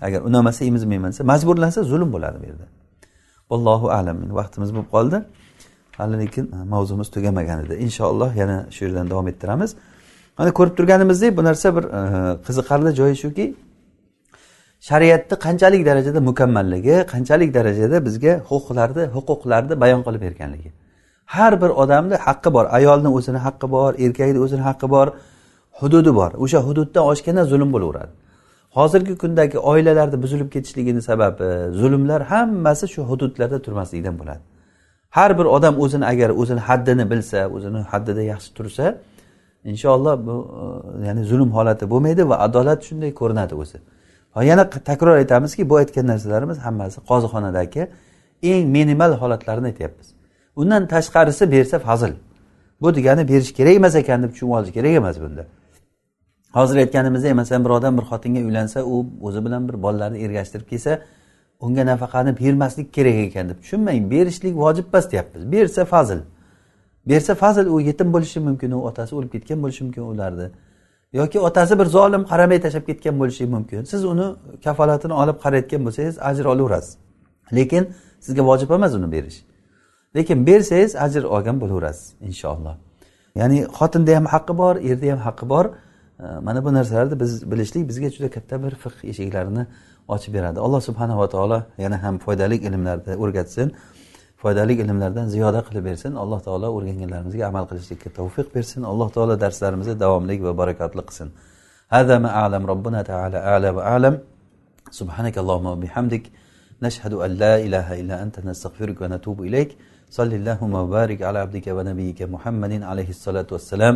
Agar unamasa emizmayman desa majburlansa zulm bo'ladi bu yerda. Allohu alam. Vaqtimiz bo'lib qoldi. Hali lekin e, mavzumiz tugamagan edi. Inshaalloh yana shu yerdan davom ettiramiz. Mana ko'rib turganimizdek bu narsa bir e, qiziqarli joyi shuki shariatni qanchalik darajada mukammalligi qanchalik darajada bizga huquqlarni huquqlarni bayon qilib berganligi. Har bir odamni haqqi bor. Ayolni o'zini haqqi bor erkakni o'zini haqqi bor hududi bor. O'sha hududdan oshganda zulm bo'laveradi. Hozirgi kundagi oilalarni buzilib ketishligini sababi zulmlar hammasi shu hududlarda turmaslikdan bo'ladi. Har bir odam o'zini agar o'zini haddini bilsa o'zini haddida yaxshi tursa inshaalloh bu e, ya'ni zulm holati bo'lmaydi va adolat shunday ko'rinadi o'zi. Yana takror aytamizki bu aytgan narsalarimiz hammasi qozixonadagi eng minimal holatlarni aytyapmiz. Undan tashqarisi bersa fazil. Bu degani berish kerak emas ekan deb tushunib olish kerak emas bunda. Hozir aytganimizdek masalan bir odam bir xotinga uylansa u o'zi bilan bir bolalarni ergashtirib kelsa unga nafaqani bermaslik kerak ekan deb tushunmang. Berishlik vojib emas deyapmiz. Bersa fazil. Bersa fazil u yetim bo'lishi mumkin u otasi o'lib ketgan bo'lishi mumkin ularni yoki otasi bir zolim qaramay tashlab ketgan bo'lishi mumkin. Siz uni kafolatini olib qarayotgan bo'lsangiz ajr olaverasiz. Lekin sizga vojib emas uni berish. Lekin bersangiz ajr olgan bo'laverasiz inshaalloh. Ya'ni xotinda ham haqqi bor erda ham haqqi bor. mana bu narsalarni biz bilishlik bizga juda katta bir fiqh eshiklarini ochib beradi alloh subhanava taolo yana ham foydali ilmlarni o'rgatsin foydali ilmlardan ziyoda qilib bersin alloh taolo o'rganganlarimizga amal qilishlikka tavfiq bersin alloh taolo darslarimizni davomli va barakotli qilsin هذا ما أعلم ربنا تعالى أعلى وأعلم سبحانك اللهم وبحمدك نشهد أن لا إله إلا أنت نستغفرك ونتوب إليك صل اللهم وبارك على عبدك ونبيك محمد عليه الصلاة والسلام